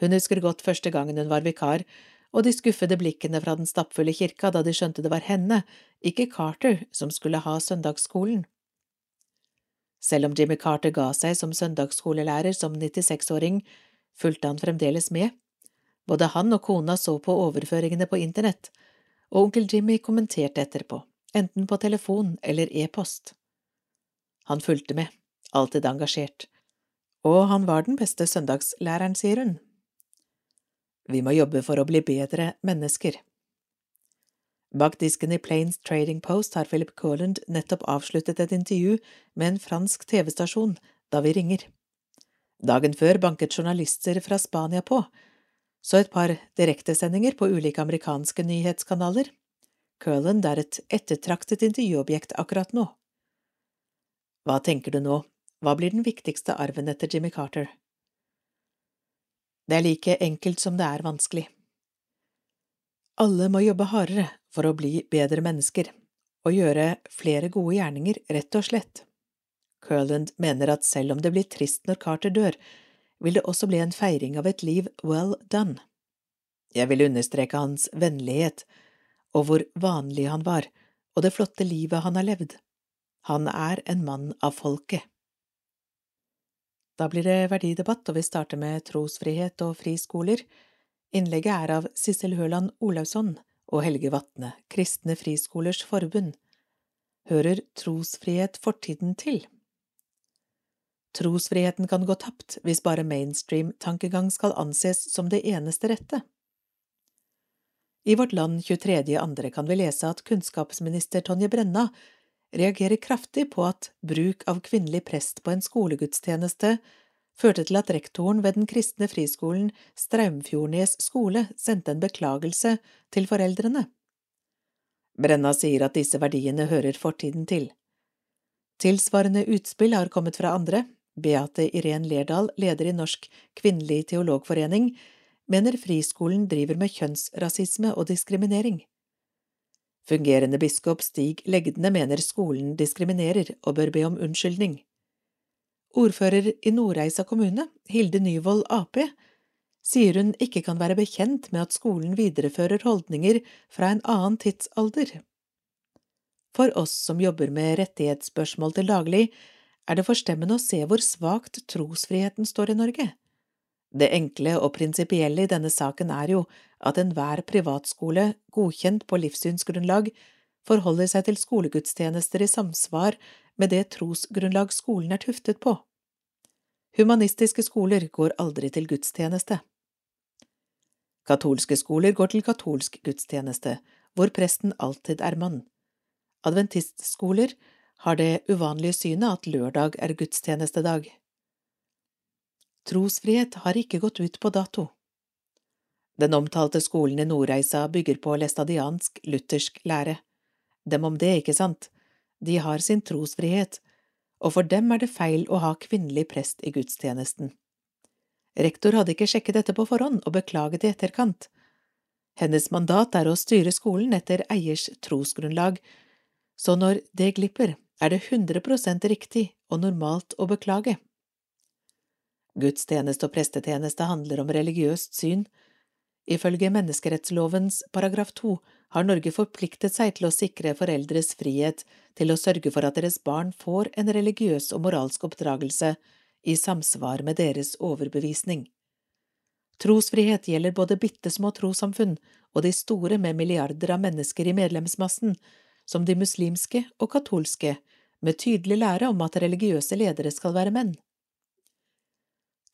Hun husker godt første gangen hun var vikar, og de skuffede blikkene fra den stappfulle kirka da de skjønte det var henne, ikke Carter, som skulle ha søndagsskolen. Selv om Jimmy Carter ga seg som søndagsskolelærer som 96-åring, fulgte han fremdeles med. Både han og kona så på overføringene på internett, og onkel Jimmy kommenterte etterpå, enten på telefon eller e-post. Han fulgte med, alltid engasjert, og han var den beste søndagslæreren, sier hun. Vi må jobbe for å bli bedre mennesker. Bak disken i Plains Trading Post har Philip Corland nettopp avsluttet et intervju med en fransk TV-stasjon da vi ringer. Dagen før banket journalister fra Spania på, så et par direktesendinger på ulike amerikanske nyhetskanaler. Curland er et ettertraktet intervjuobjekt akkurat nå. Hva tenker du nå, hva blir den viktigste arven etter Jimmy Carter? Det er like enkelt som det er vanskelig. Alle må jobbe hardere for å bli bedre mennesker, og gjøre flere gode gjerninger, rett og slett. Curland mener at selv om det blir trist når Carter dør, vil det også bli en feiring av et liv well done. Jeg vil understreke hans vennlighet og hvor vanlig han var, og det flotte livet han har levd. Han er en mann av folket. Da blir det verdidebatt, og vi starter med trosfrihet og friskoler. Innlegget er av Sissel Høland Olausson og Helge Vatne, Kristne Friskolers Forbund. Hører trosfrihet fortiden til? Trosfriheten kan gå tapt hvis bare mainstream-tankegang skal anses som det eneste rette. I Vårt Land 23.2 kan vi lese at kunnskapsminister Tonje Brenna reagerer kraftig på at bruk av kvinnelig prest på en skolegudstjeneste førte til at rektoren ved den kristne friskolen Straumfjordnes skole sendte en beklagelse til foreldrene. Brenna sier at disse verdiene hører fortiden til. Tilsvarende utspill har kommet fra andre. Beate Irén Lerdal, leder i Norsk kvinnelig teologforening, mener friskolen driver med kjønnsrasisme og diskriminering. Fungerende biskop Stig Legdene mener skolen diskriminerer og bør be om unnskyldning. Ordfører i Nordreisa kommune, Hilde Nyvold Ap, sier hun ikke kan være bekjent med at skolen viderefører holdninger fra en annen tidsalder. For oss som jobber med rettighetsspørsmål til daglig, er det forstemmende å se hvor svakt trosfriheten står i Norge. Det enkle og prinsipielle i denne saken er jo at enhver privatskole, godkjent på livssynsgrunnlag, forholder seg til skolegudstjenester i samsvar med det trosgrunnlag skolen er tuftet på. Humanistiske skoler går aldri til gudstjeneste. Katolske skoler går til katolsk gudstjeneste, hvor presten alltid er mann. Adventistskoler har det uvanlige synet at lørdag er gudstjenestedag. Trosfrihet har ikke gått ut på dato. Den omtalte skolen i Nordreisa bygger på læstadiansk luthersk lære. Dem om det, ikke sant, de har sin trosfrihet, og for dem er det feil å ha kvinnelig prest i gudstjenesten. Rektor hadde ikke sjekket dette på forhånd og beklaget i etterkant. Hennes mandat er å styre skolen etter eiers trosgrunnlag, så når det glipper, er det 100 prosent riktig og normalt å beklage. Gudstjeneste og prestetjeneste handler om religiøst syn. Ifølge menneskerettslovens paragraf to har Norge forpliktet seg til å sikre foreldres frihet til å sørge for at deres barn får en religiøs og moralsk oppdragelse i samsvar med deres overbevisning. Trosfrihet gjelder både bitte små trossamfunn og de store med milliarder av mennesker i medlemsmassen, som de muslimske og katolske, med tydelig lære om at religiøse ledere skal være menn.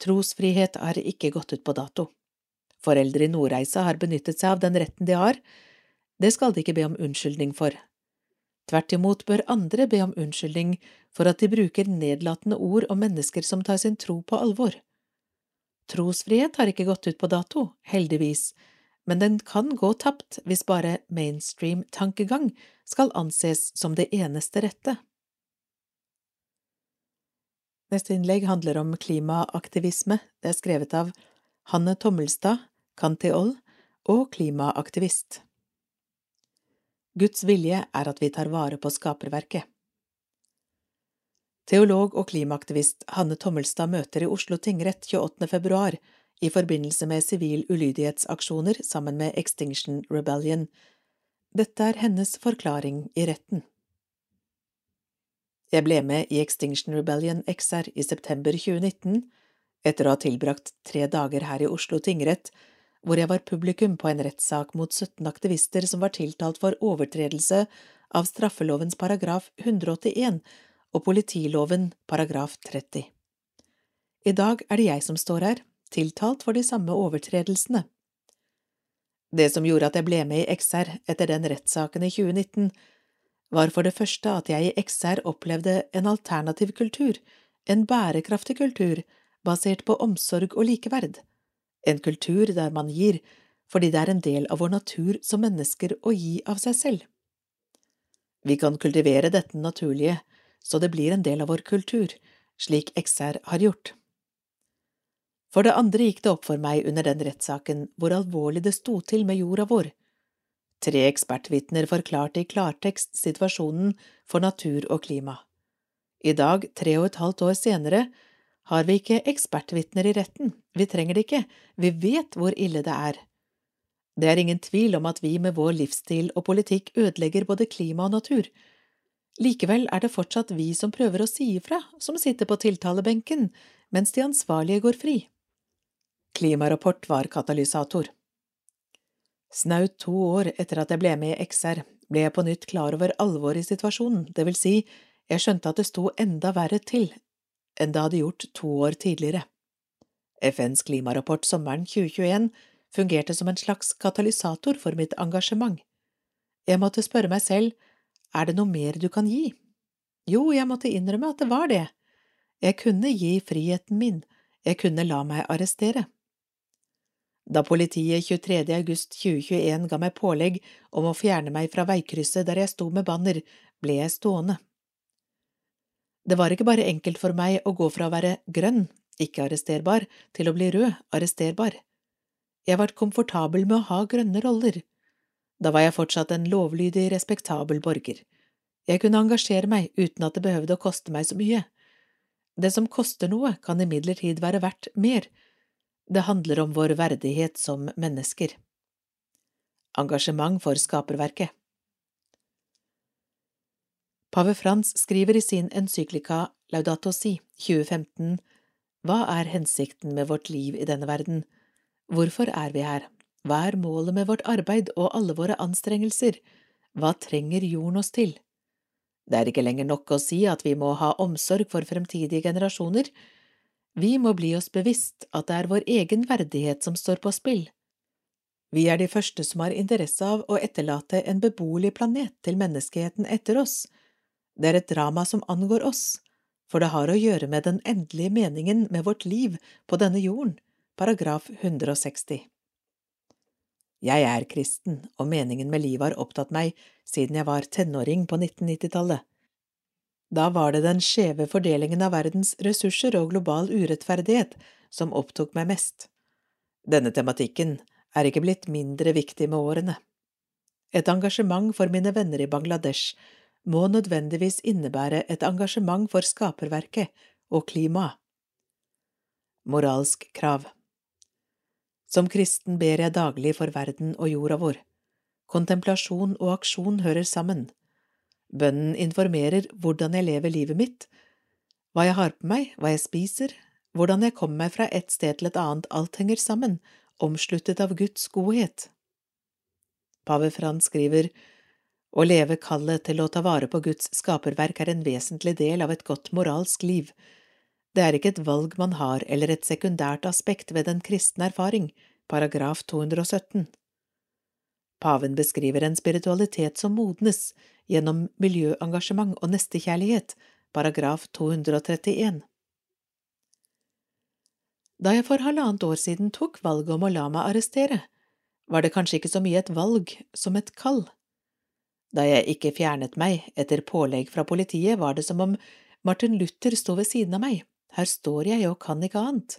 Trosfrihet har ikke gått ut på dato. Foreldre i Nordreisa har benyttet seg av den retten de har, det skal de ikke be om unnskyldning for. Tvert imot bør andre be om unnskyldning for at de bruker nedlatende ord om mennesker som tar sin tro på alvor. Trosfrihet har ikke gått ut på dato, heldigvis, men den kan gå tapt hvis bare mainstream-tankegang skal anses som det eneste rette. Neste innlegg handler om klimaaktivisme. Det er skrevet av Hanne Tommelstad, Kantiol og klimaaktivist. Guds vilje er at vi tar vare på skaperverket. Teolog og klimaaktivist Hanne Tommelstad møter i Oslo tingrett 28. februar i forbindelse med sivil ulydighetsaksjoner sammen med Extinction Rebellion. Dette er hennes forklaring i retten. Jeg ble med i Extinction Rebellion XR i september 2019, etter å ha tilbrakt tre dager her i Oslo tingrett, hvor jeg var publikum på en rettssak mot 17 aktivister som var tiltalt for overtredelse av straffelovens paragraf 181 og politiloven paragraf 30. I dag er det jeg som står her, tiltalt for de samme overtredelsene. Det som gjorde at jeg ble med i XR etter den rettssaken i 2019, var for det første at jeg i XR opplevde en alternativ kultur, en bærekraftig kultur basert på omsorg og likeverd, en kultur der man gir fordi det er en del av vår natur som mennesker å gi av seg selv. Vi kan kultivere dette naturlige, så det blir en del av vår kultur, slik XR har gjort. For det andre gikk det opp for meg under den rettssaken hvor alvorlig det sto til med jorda vår, Tre ekspertvitner forklarte i klartekst situasjonen for natur og klima. I dag, tre og et halvt år senere, har vi ikke ekspertvitner i retten, vi trenger det ikke, vi vet hvor ille det er. Det er ingen tvil om at vi med vår livsstil og politikk ødelegger både klima og natur. Likevel er det fortsatt vi som prøver å si ifra, som sitter på tiltalebenken, mens de ansvarlige går fri. Klimarapport var katalysator. Snaut to år etter at jeg ble med i XR, ble jeg på nytt klar over alvoret i situasjonen, det vil si, jeg skjønte at det sto enda verre til enn det hadde gjort to år tidligere. FNs klimarapport sommeren 2021 fungerte som en slags katalysator for mitt engasjement. Jeg måtte spørre meg selv, er det noe mer du kan gi? Jo, jeg måtte innrømme at det var det. Jeg kunne gi friheten min, jeg kunne la meg arrestere. Da politiet 23. august 2021 ga meg pålegg om å fjerne meg fra veikrysset der jeg sto med banner, ble jeg stående. Det var ikke bare enkelt for meg å gå fra å være grønn, ikke arresterbar, til å bli rød, arresterbar. Jeg var komfortabel med å ha grønne roller. Da var jeg fortsatt en lovlydig, respektabel borger. Jeg kunne engasjere meg uten at det behøvde å koste meg så mye. Det som koster noe, kan imidlertid være verdt mer. Det handler om vår verdighet som mennesker. Engasjement for skaperverket Pave Frans skriver i sin encyklika Laudato Si 2015 Hva er hensikten med vårt liv i denne verden? Hvorfor er vi her? Hva er målet med vårt arbeid og alle våre anstrengelser? Hva trenger jorden oss til? Det er ikke lenger nok å si at vi må ha omsorg for fremtidige generasjoner. Vi må bli oss bevisst at det er vår egen verdighet som står på spill. Vi er de første som har interesse av å etterlate en beboelig planet til menneskeheten etter oss, det er et drama som angår oss, for det har å gjøre med den endelige meningen med vårt liv på denne jorden, paragraf 160. Jeg er kristen, og meningen med livet har opptatt meg siden jeg var tenåring på 1990-tallet. Da var det den skjeve fordelingen av verdens ressurser og global urettferdighet som opptok meg mest. Denne tematikken er ikke blitt mindre viktig med årene. Et engasjement for mine venner i Bangladesh må nødvendigvis innebære et engasjement for skaperverket og klimaet. Moralsk krav Som kristen ber jeg daglig for verden og jorda vår. Kontemplasjon og aksjon hører sammen. Bønnen informerer hvordan jeg lever livet mitt, hva jeg har på meg, hva jeg spiser, hvordan jeg kommer meg fra et sted til et annet, alt henger sammen, omsluttet av Guds godhet. Pave Frans skriver å leve kallet til å ta vare på Guds skaperverk er en vesentlig del av et godt moralsk liv. Det er ikke et valg man har eller et sekundært aspekt ved den kristne erfaring, paragraf 217. Paven beskriver en spiritualitet som modnes gjennom miljøengasjement og nestekjærlighet, paragraf 231. Da jeg for halvannet år siden tok valget om å la meg arrestere, var det kanskje ikke så mye et valg som et kall. Da jeg ikke fjernet meg etter pålegg fra politiet, var det som om Martin Luther sto ved siden av meg, her står jeg og kan ikke annet.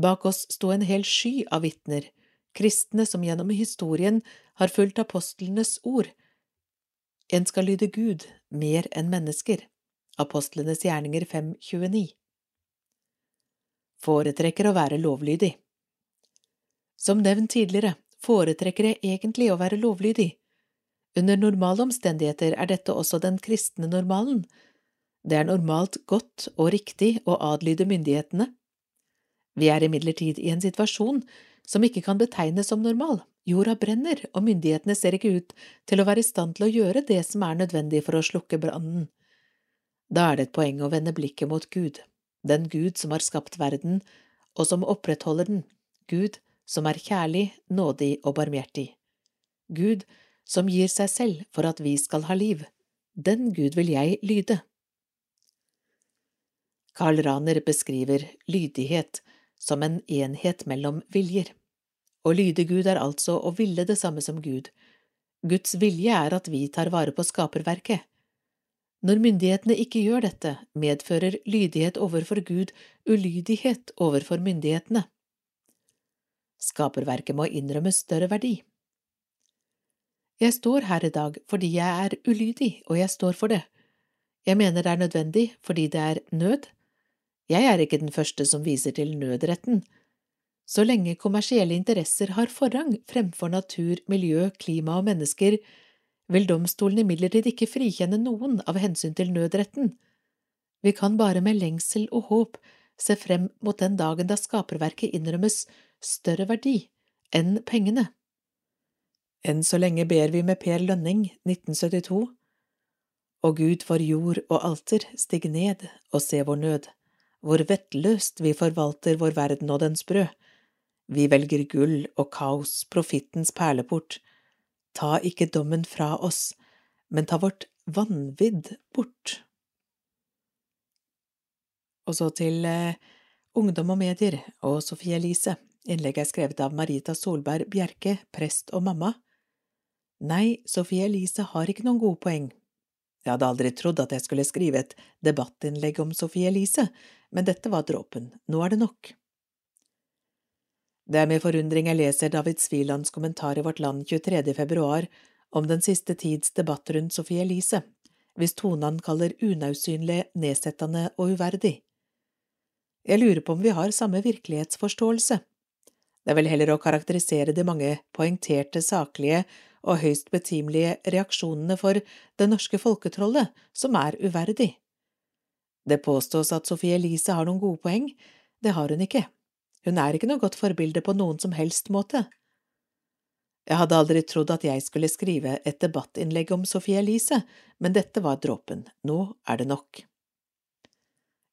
Bak oss sto en hel sky av vitner, kristne som gjennom historien har fulgt apostlenes ord. En skal lyde Gud mer enn mennesker. Apostlenes gjerninger 5.29 Foretrekker å være lovlydig Som nevnt tidligere foretrekker jeg egentlig å være lovlydig. Under normale omstendigheter er dette også den kristne normalen. Det er normalt godt og riktig å adlyde myndighetene. Vi er imidlertid i en situasjon som ikke kan betegnes som normal. Jorda brenner, og myndighetene ser ikke ut til å være i stand til å gjøre det som er nødvendig for å slukke brannen. Da er det et poeng å vende blikket mot Gud, den Gud som har skapt verden, og som opprettholder den, Gud som er kjærlig, nådig og barmhjertig. Gud som gir seg selv for at vi skal ha liv. Den Gud vil jeg lyde. Karl Raner beskriver lydighet som en enhet mellom viljer. Å lyde Gud er altså å ville det samme som Gud. Guds vilje er at vi tar vare på skaperverket. Når myndighetene ikke gjør dette, medfører lydighet overfor Gud ulydighet overfor myndighetene. Skaperverket må innrømmes større verdi. Jeg står her i dag fordi jeg er ulydig, og jeg står for det. Jeg mener det er nødvendig fordi det er nød. Jeg er ikke den første som viser til nødretten. Så lenge kommersielle interesser har forrang fremfor natur, miljø, klima og mennesker, vil domstolen imidlertid ikke frikjenne noen av hensyn til nødretten. Vi kan bare med lengsel og håp se frem mot den dagen da skaperverket innrømmes større verdi enn pengene. Enn så lenge ber vi med Per Lønning, 1972. Og Gud for jord og alter, stig ned og se vår nød, hvor vettløst vi forvalter vår verden og dens brød. Vi velger gull og kaos, profittens perleport. Ta ikke dommen fra oss, men ta vårt vanvidd bort. Og så til eh, Ungdom og medier og Sofie Elise. Innlegget er skrevet av Marita Solberg Bjerke, prest og mamma. Nei, Sofie Elise har ikke noen gode poeng. Jeg hadde aldri trodd at jeg skulle skrive et debattinnlegg om Sofie Elise, men dette var dråpen, nå er det nok. Det er med forundring jeg leser David Svilands kommentar i Vårt Land 23. februar om den siste tids debatt rundt Sofie Elise, hvis tonen han kaller unausynlig, nedsettende og uverdig. Jeg lurer på om vi har samme virkelighetsforståelse. Det er vel heller å karakterisere de mange poengterte, saklige og høyst betimelige reaksjonene for det norske folketrollet som er uverdig. Det påstås at Sophie Elise har noen gode poeng. Det har hun ikke. Hun er ikke noe godt forbilde på noen som helst måte. Jeg hadde aldri trodd at jeg skulle skrive et debattinnlegg om Sophie Elise, men dette var dråpen. Nå er det nok.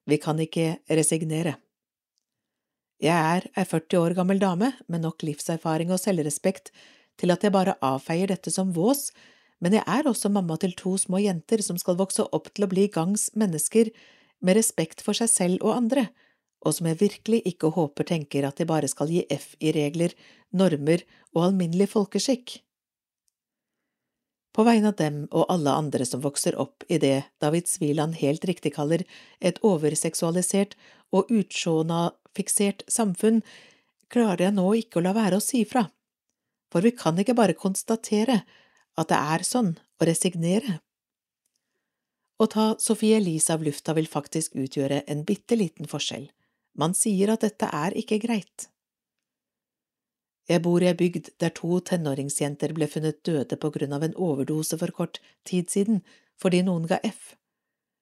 Vi kan ikke resignere. Jeg er ei 40 år gammel dame med nok livserfaring og selvrespekt til at jeg bare avfeier dette som vås, men jeg er også mamma til to små jenter som skal vokse opp til å bli gangs mennesker med respekt for seg selv og andre, og som jeg virkelig ikke håper tenker at de bare skal gi F i regler, normer og alminnelig folkeskikk. På vegne av dem og alle andre som vokser opp i det David Sviland helt riktig kaller et overseksualisert og utsjåna-fiksert samfunn, klarer jeg nå ikke å la være å si fra, for vi kan ikke bare konstatere at det er sånn, og resignere. Å ta Sophie Elise av lufta vil faktisk utgjøre en bitte liten forskjell. Man sier at dette er ikke greit. Jeg bor i ei bygd der to tenåringsjenter ble funnet døde på grunn av en overdose for kort tid siden, fordi noen ga F.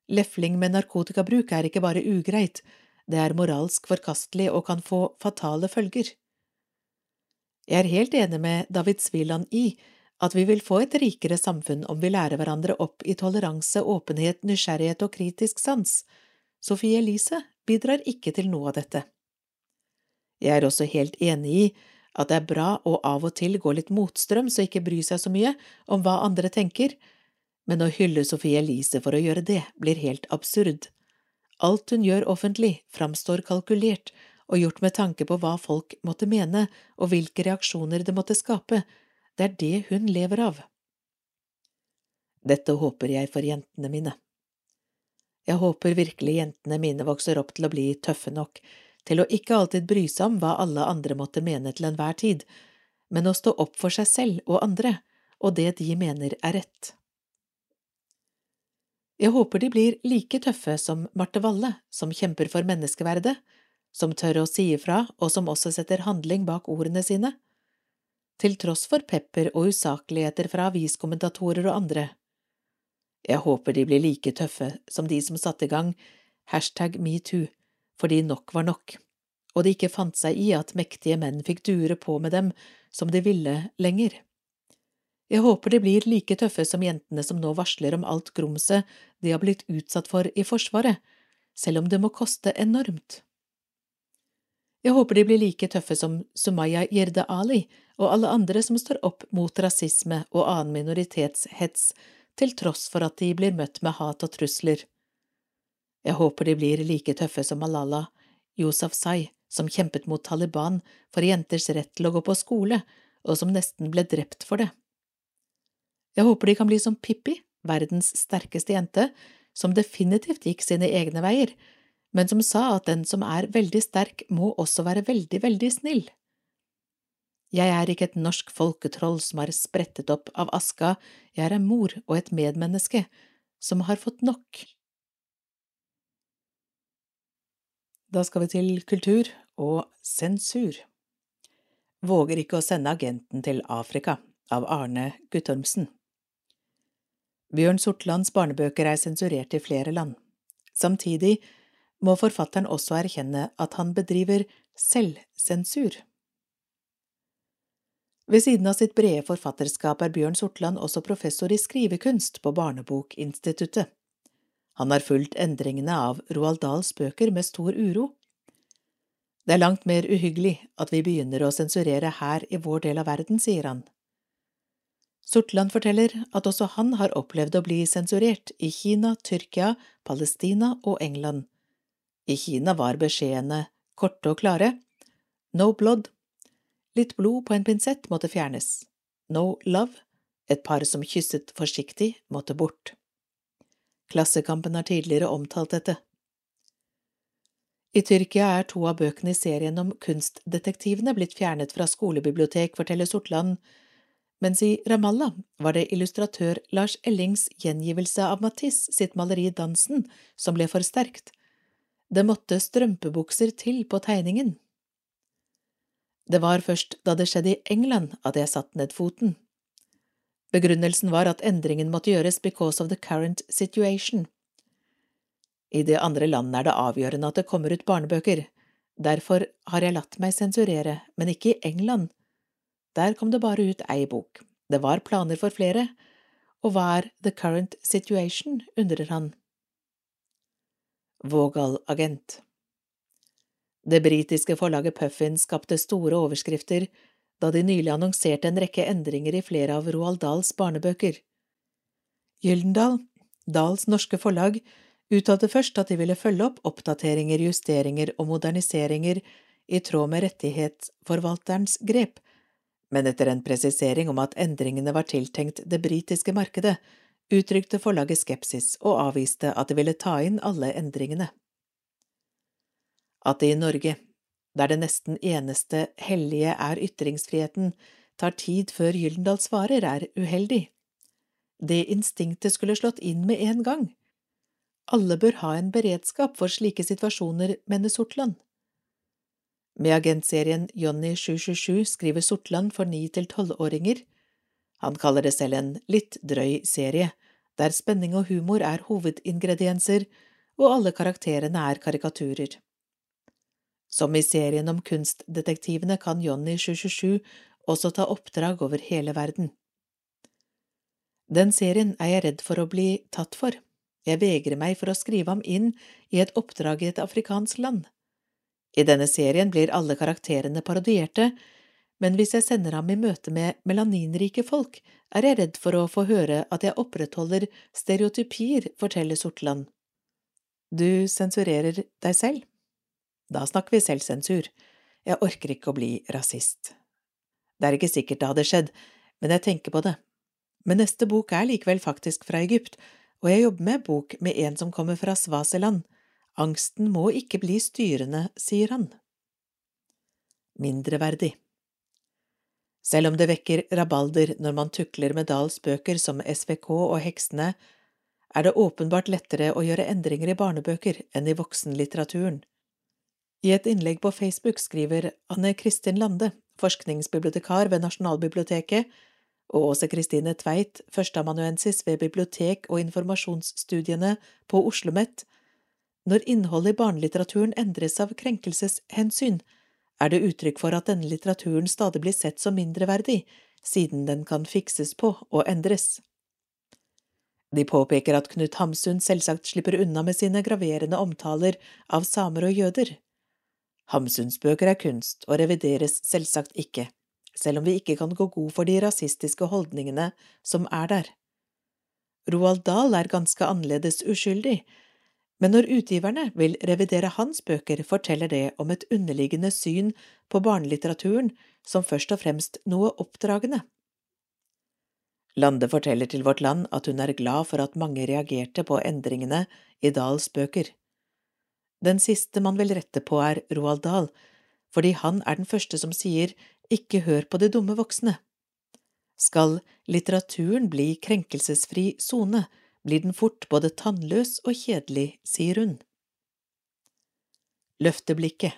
Lefling med narkotikabruk er ikke bare ugreit, det er moralsk forkastelig og kan få fatale følger. Jeg er helt enig med David Sviland i at vi vil få et rikere samfunn om vi lærer hverandre opp i toleranse, åpenhet, nysgjerrighet og kritisk sans. Sophie Elise bidrar ikke til noe av dette. Jeg er også helt enig i at det er bra å av og til gå litt motstrøms og ikke bry seg så mye om hva andre tenker, men å hylle Sophie Elise for å gjøre det blir helt absurd. Alt hun gjør offentlig, framstår kalkulert og gjort med tanke på hva folk måtte mene og hvilke reaksjoner det måtte skape, det er det hun lever av. Dette håper jeg for jentene mine. Jeg håper virkelig jentene mine vokser opp til å bli tøffe nok til å ikke alltid bry seg om hva alle andre måtte mene til enhver tid, men å stå opp for seg selv og andre og det de mener er rett. Jeg håper de blir like tøffe som Marte Valle, som kjemper for menneskeverdet, som tør å si ifra og som også setter handling bak ordene sine. Til tross for pepper og usakligheter fra aviskommentatorer og andre. Jeg håper de blir like tøffe som de som satte i gang hashtag metoo, fordi nok var nok, og de ikke fant seg i at mektige menn fikk dure på med dem som de ville lenger. Jeg håper de blir like tøffe som jentene som nå varsler om alt grumset de har blitt utsatt for i Forsvaret, selv om det må koste enormt. Jeg håper de blir like tøffe som Sumaya Jirde Ali og alle andre som står opp mot rasisme og annen minoritetshets, til tross for at de blir møtt med hat og trusler. Jeg håper de blir like tøffe som Malala Yousafzai, som kjempet mot Taliban for jenters rett til å gå på skole, og som nesten ble drept for det. Jeg håper de kan bli som Pippi, verdens sterkeste jente, som definitivt gikk sine egne veier, men som sa at den som er veldig sterk, må også være veldig, veldig snill. Jeg er ikke et norsk folketroll som har sprettet opp av aska, jeg er en mor og et medmenneske som har fått nok. Da skal vi til kultur og sensur. Våger ikke å sende agenten til Afrika av Arne Guttormsen. Bjørn Sortlands barnebøker er sensurert i flere land. Samtidig må forfatteren også erkjenne at han bedriver selvsensur. Ved siden av sitt brede forfatterskap er Bjørn Sortland også professor i skrivekunst på Barnebokinstituttet. Han har fulgt endringene av Roald Dahls bøker med stor uro. Det er langt mer uhyggelig at vi begynner å sensurere her i vår del av verden, sier han. Sortland forteller at også han har opplevd å bli sensurert i Kina, Tyrkia, Palestina og England. I Kina var beskjedene korte og klare. No blood, Litt blod på en pinsett måtte fjernes. No love, et par som kysset forsiktig, måtte bort. Klassekampen har tidligere omtalt dette. I Tyrkia er to av bøkene i serien om kunstdetektivene blitt fjernet fra skolebibliotek, forteller Sortland, mens i Ramallah var det illustratør Lars Ellings gjengivelse av Matisse sitt maleri Dansen som ble for sterkt. Det måtte strømpebukser til på tegningen. Det var først da det skjedde i England at jeg satte ned foten. Begrunnelsen var at endringen måtte gjøres because of the current situation. I de andre landene er det avgjørende at det kommer ut barnebøker, derfor har jeg latt meg sensurere, men ikke i England. Der kom det bare ut ei bok. Det var planer for flere, og hva er the current situation, undrer han. Vågal agent det britiske forlaget Puffin skapte store overskrifter da de nylig annonserte en rekke endringer i flere av Roald Dahls barnebøker. Gyldendal, Dahls norske forlag, uttalte først at de ville følge opp oppdateringer, justeringer og moderniseringer i tråd med rettighetsforvalterens grep, men etter en presisering om at endringene var tiltenkt det britiske markedet, uttrykte forlaget skepsis og avviste at de ville ta inn alle endringene. At det i Norge, der det nesten eneste hellige er ytringsfriheten, tar tid før Gyldendal svarer, er uheldig. Det instinktet skulle slått inn med en gang. Alle bør ha en beredskap for slike situasjoner, mener Sortland. Med agentserien Johnny 777 skriver Sortland for ni til tolvåringer. Han kaller det selv en litt drøy serie, der spenning og humor er hovedingredienser, og alle karakterene er karikaturer. Som i serien om kunstdetektivene kan Johnny 727 også ta oppdrag over hele verden. Den serien er jeg redd for å bli tatt for. Jeg vegrer meg for å skrive ham inn i et oppdrag i et afrikansk land. I denne serien blir alle karakterene parodierte, men hvis jeg sender ham i møte med melaninrike folk, er jeg redd for å få høre at jeg opprettholder stereotypier, forteller Sortland. Du sensurerer deg selv? Da snakker vi selvsensur. Jeg orker ikke å bli rasist. Det er ikke sikkert det hadde skjedd, men jeg tenker på det. Men neste bok er likevel faktisk fra Egypt, og jeg jobber med bok med en som kommer fra Svaseland. Angsten må ikke bli styrende, sier han. Mindreverdig Selv om det vekker rabalder når man tukler med Dahls bøker som SVK og Heksene, er det åpenbart lettere å gjøre endringer i barnebøker enn i voksenlitteraturen. I et innlegg på Facebook skriver Anne Kristin Lande, forskningsbibliotekar ved Nasjonalbiblioteket, og Åse Kristine Tveit, førsteamanuensis ved bibliotek- og informasjonsstudiene på Oslo OsloMet, når innholdet i barnelitteraturen endres av krenkelseshensyn, er det uttrykk for at denne litteraturen stadig blir sett som mindreverdig, siden den kan fikses på og endres. De påpeker at Knut Hamsun selvsagt slipper unna med sine graverende omtaler av samer og jøder. Hamsuns bøker er kunst og revideres selvsagt ikke, selv om vi ikke kan gå god for de rasistiske holdningene som er der. Roald Dahl er ganske annerledes uskyldig, men når utgiverne vil revidere hans bøker, forteller det om et underliggende syn på barnelitteraturen som først og fremst noe oppdragende. Lande forteller til Vårt Land at hun er glad for at mange reagerte på endringene i Dahls bøker. Den siste man vil rette på er Roald Dahl, fordi han er den første som sier ikke hør på de dumme voksne. Skal litteraturen bli krenkelsesfri sone, blir den fort både tannløs og kjedelig, sier hun. Løfteblikket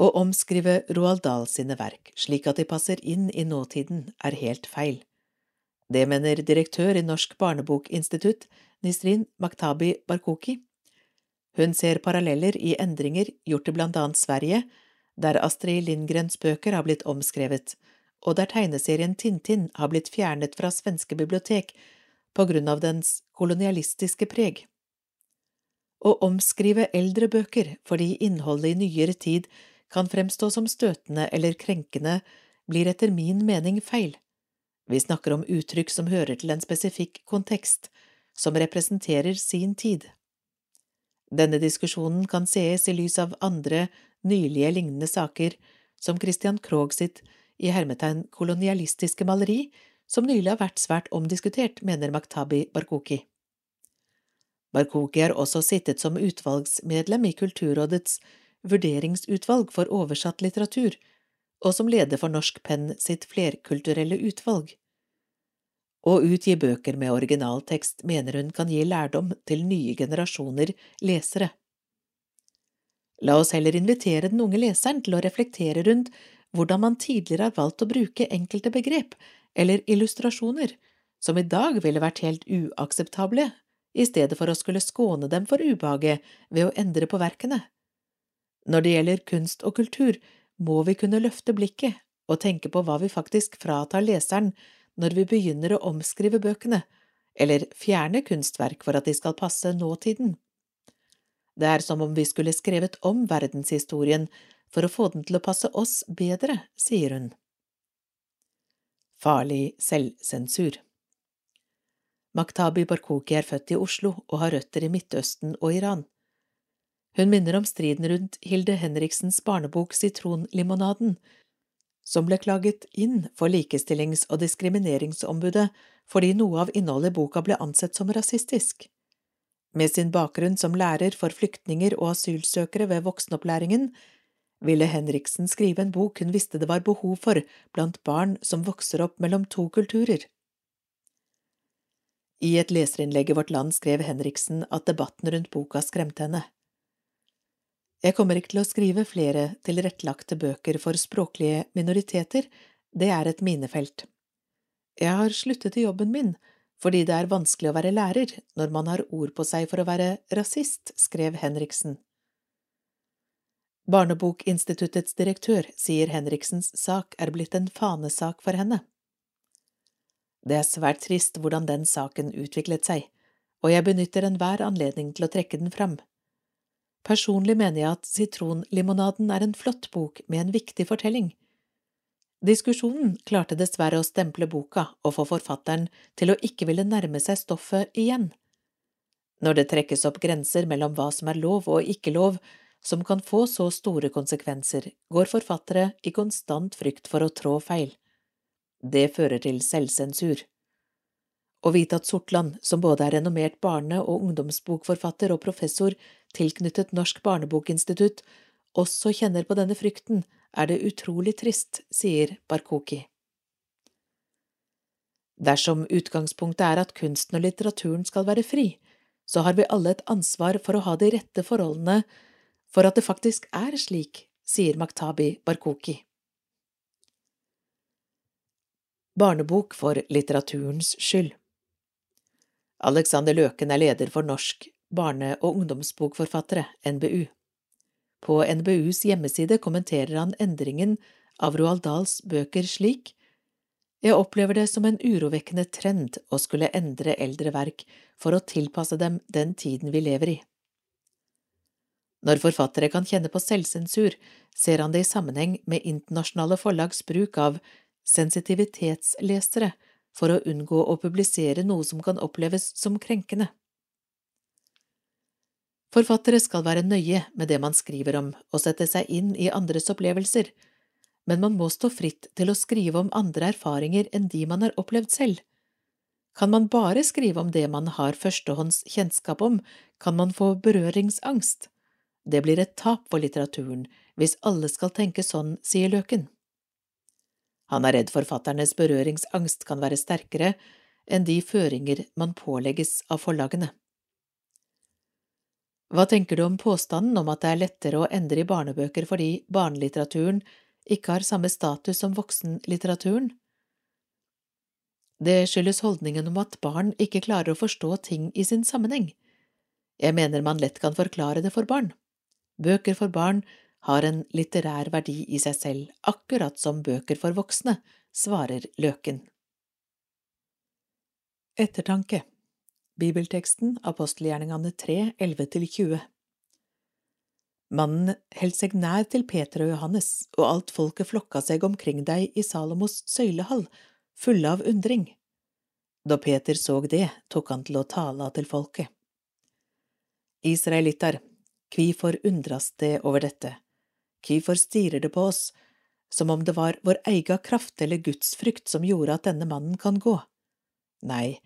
Å omskrive Roald Dahl sine verk slik at de passer inn i nåtiden, er helt feil. Det mener direktør i Norsk barnebokinstitutt, Nisrin Maktabi Barkoki. Hun ser paralleller i endringer gjort i blant annet Sverige, der Astrid Lindgrens bøker har blitt omskrevet, og der tegneserien Tintin har blitt fjernet fra svenske bibliotek på grunn av dens kolonialistiske preg. Å omskrive eldre bøker fordi innholdet i nyere tid kan fremstå som støtende eller krenkende, blir etter min mening feil. Vi snakker om uttrykk som hører til en spesifikk kontekst, som representerer sin tid. Denne diskusjonen kan sees i lys av andre, nylige lignende saker, som Christian Krogh sitt i hermetegn kolonialistiske maleri, som nylig har vært svært omdiskutert, mener Maktabi Barkoki. Barkoki har også sittet som utvalgsmedlem i Kulturrådets vurderingsutvalg for oversatt litteratur, og som leder for Norsk Penn sitt flerkulturelle utvalg. Å utgi bøker med originaltekst mener hun kan gi lærdom til nye generasjoner lesere. La oss heller invitere den unge leseren til å reflektere rundt hvordan man tidligere har valgt å bruke enkelte begrep eller illustrasjoner som i dag ville vært helt uakseptable, i stedet for å skulle skåne dem for ubehaget ved å endre på verkene. Når det gjelder kunst og kultur, må vi kunne løfte blikket og tenke på hva vi faktisk fratar leseren når vi begynner å omskrive bøkene, eller fjerne kunstverk for at de skal passe nåtiden. Det er som om vi skulle skrevet om verdenshistorien for å få den til å passe oss bedre, sier hun. Farlig selvsensur Maktabi Barkoki er født i Oslo og har røtter i Midtøsten og Iran. Hun minner om striden rundt Hilde Henriksens barnebok Sitronlimonaden, som ble klaget inn for Likestillings- og diskrimineringsombudet fordi noe av innholdet i boka ble ansett som rasistisk. Med sin bakgrunn som lærer for flyktninger og asylsøkere ved voksenopplæringen ville Henriksen skrive en bok hun visste det var behov for blant barn som vokser opp mellom to kulturer. I et leserinnlegg i Vårt Land skrev Henriksen at debatten rundt boka skremte henne. Jeg kommer ikke til å skrive flere tilrettelagte bøker for språklige minoriteter, det er et minefelt. Jeg har sluttet i jobben min fordi det er vanskelig å være lærer når man har ord på seg for å være rasist, skrev Henriksen. Barnebokinstituttets direktør sier Henriksens sak er blitt en fanesak for henne. Det er svært trist hvordan den saken utviklet seg, og jeg benytter enhver anledning til å trekke den fram. Personlig mener jeg at Sitronlimonaden er en flott bok med en viktig fortelling. Diskusjonen klarte dessverre å stemple boka og få forfatteren til å ikke ville nærme seg stoffet igjen. Når det trekkes opp grenser mellom hva som er lov og ikke lov, som kan få så store konsekvenser, går forfattere i konstant frykt for å trå feil. Det fører til selvsensur. Å vite at Sortland, som både er renommert barne- og ungdomsbokforfatter og professor tilknyttet Norsk barnebokinstitutt, også kjenner på denne frykten, er det utrolig trist, sier Barkoki. Dersom utgangspunktet er at kunsten og litteraturen skal være fri, så har vi alle et ansvar for å ha de rette forholdene for at det faktisk er slik, sier Maktabi Barkoki. Barnebok for litteraturens skyld Alexander Løken er leder for Norsk barne- og ungdomsbokforfattere, NBU. På NBUs hjemmeside kommenterer han endringen av Roald Dahls bøker slik Jeg opplever det som en urovekkende trend å skulle endre eldre verk for å tilpasse dem den tiden vi lever i. Når forfattere kan kjenne på selvsensur, ser han det i sammenheng med internasjonale forlags bruk av sensitivitetslesere for å unngå å publisere noe som kan oppleves som krenkende. Forfattere skal være nøye med det man skriver om, og sette seg inn i andres opplevelser, men man må stå fritt til å skrive om andre erfaringer enn de man har opplevd selv. Kan man bare skrive om det man har førstehånds kjennskap om, kan man få berøringsangst. Det blir et tap for litteraturen hvis alle skal tenke sånn, sier Løken. Han er redd forfatternes berøringsangst kan være sterkere enn de føringer man pålegges av forlagene. Hva tenker du om påstanden om at det er lettere å endre i barnebøker fordi barnelitteraturen ikke har samme status som voksenlitteraturen? Det skyldes holdningen om at barn ikke klarer å forstå ting i sin sammenheng. Jeg mener man lett kan forklare det for barn. Bøker for barn har en litterær verdi i seg selv, akkurat som bøker for voksne, svarer Løken. Ettertanke Bibelteksten Apostelgjerningene 3, 11–20 Mannen heldt seg nær til Peter og Johannes, og alt folket flokka seg omkring deg i Salomos søylehall, fulle av undring. Da Peter så det, tok han til å tale til folket. Israelittar, kvifor undrast det over dette? Kvifor stirrer det på oss, som om det var vår egen kraft eller gudsfrykt som gjorde at denne mannen kan gå? Nei,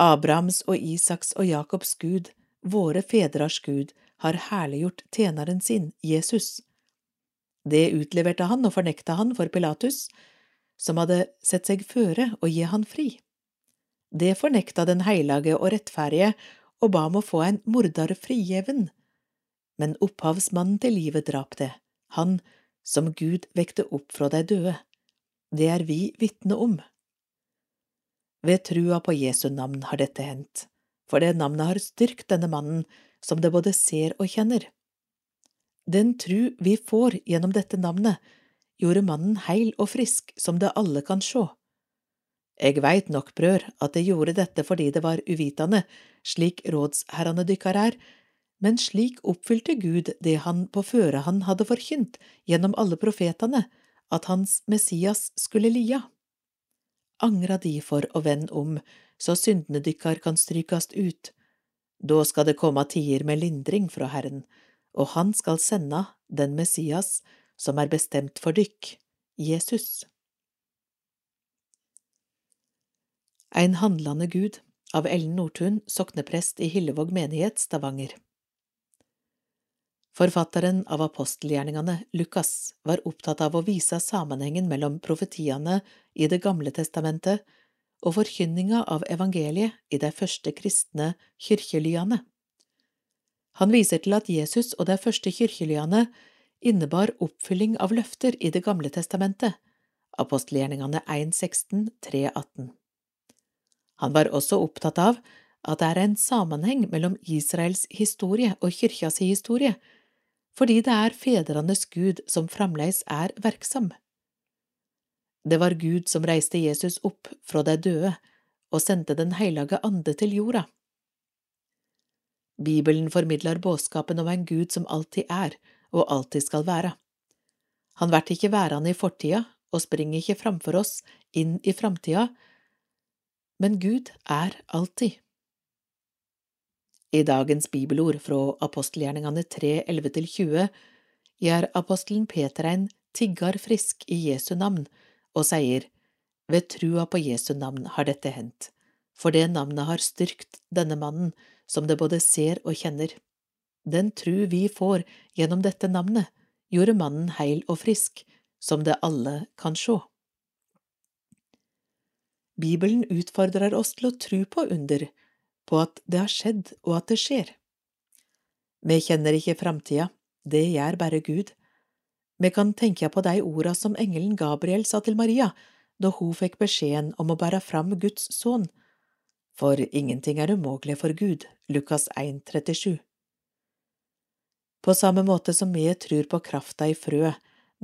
Abrahams og Isaks og Jakobs Gud, våre fedrers Gud, har herliggjort tjeneren sin, Jesus. Det utleverte han og fornekta han for Pilatus, som hadde sett seg føre å gi han fri. Det fornekta den heilage og rettferdige og ba om å få en morder frigjeven, men opphavsmannen til livet drap det han som Gud vekte opp fra de døde. Det er vi vitne om. Ved trua på Jesu navn har dette hendt, for det navnet har styrkt denne mannen som det både ser og kjenner. Den tru vi får gjennom dette navnet, gjorde mannen heil og frisk som det alle kan sjå. Eg veit nok, brør, at eg gjorde dette fordi det var uvitende, slik rådsherrane dykkar er, men slik oppfylte Gud det han på førehånd hadde forkynt gjennom alle profetene, at hans Messias skulle lia. Angra de for å vend om, så syndene dykkar kan strykast ut. Da skal det komme tider med lindring fra Herren, og han skal sende den Messias som er bestemt for dykk, Jesus. En handlande Gud av Ellen Nordtun, sokneprest i Hillevåg menighet, Stavanger. Forfatteren av apostelgjerningene, Lukas, var opptatt av å vise sammenhengen mellom profetiene i Det gamle testamentet og forkynninga av evangeliet i de første kristne kirkelyene. Han viser til at Jesus og de første kirkelyene innebar oppfylling av løfter i Det gamle testamentet, apostelgjerningene 1.16, 3.18. Han var også opptatt av at det er en sammenheng mellom Israels historie og kirkas historie, fordi det er fedrenes Gud som fremleis er verksam. Det var Gud som reiste Jesus opp fra de døde og sendte Den hellige ande til jorda. Bibelen formidler budskapen om en Gud som alltid er og alltid skal være. Han vert ikke værende i fortida og springer ikke framfor oss inn i framtida, men Gud er alltid. I dagens bibelord fra apostelgjerningene 3, 11–20 gjør apostelen Peter en tiggar frisk i Jesu navn og sier, Ved trua på Jesu navn har dette hendt, for det navnet har styrkt denne mannen, som det både ser og kjenner. Den tru vi får gjennom dette navnet, gjorde mannen heil og frisk, som det alle kan sjå. Bibelen utfordrer oss til å tru på under, på at det har skjedd og at det skjer. Vi kjenner ikke framtida, det gjør bare Gud. Vi kan tenke på de orda som engelen Gabriel sa til Maria da hun fikk beskjeden om å bære fram Guds sønn, for ingenting er umulig for Gud, Lukas 1, 37. På samme måte som vi tror på krafta i frø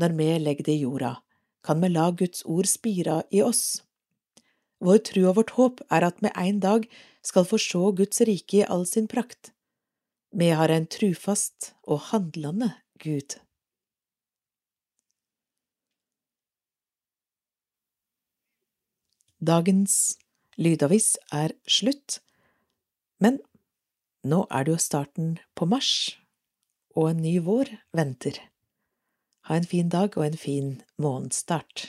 når vi legger det i jorda, kan vi la Guds ord spire i oss. Vår tru og vårt håp er at vi en dag skal få se Guds rike i all sin prakt. Vi har en trufast og handlende Gud. Dagens lydavis er slutt, men nå er det jo starten på mars, og en ny vår venter. Ha en fin dag og en fin månedsstart.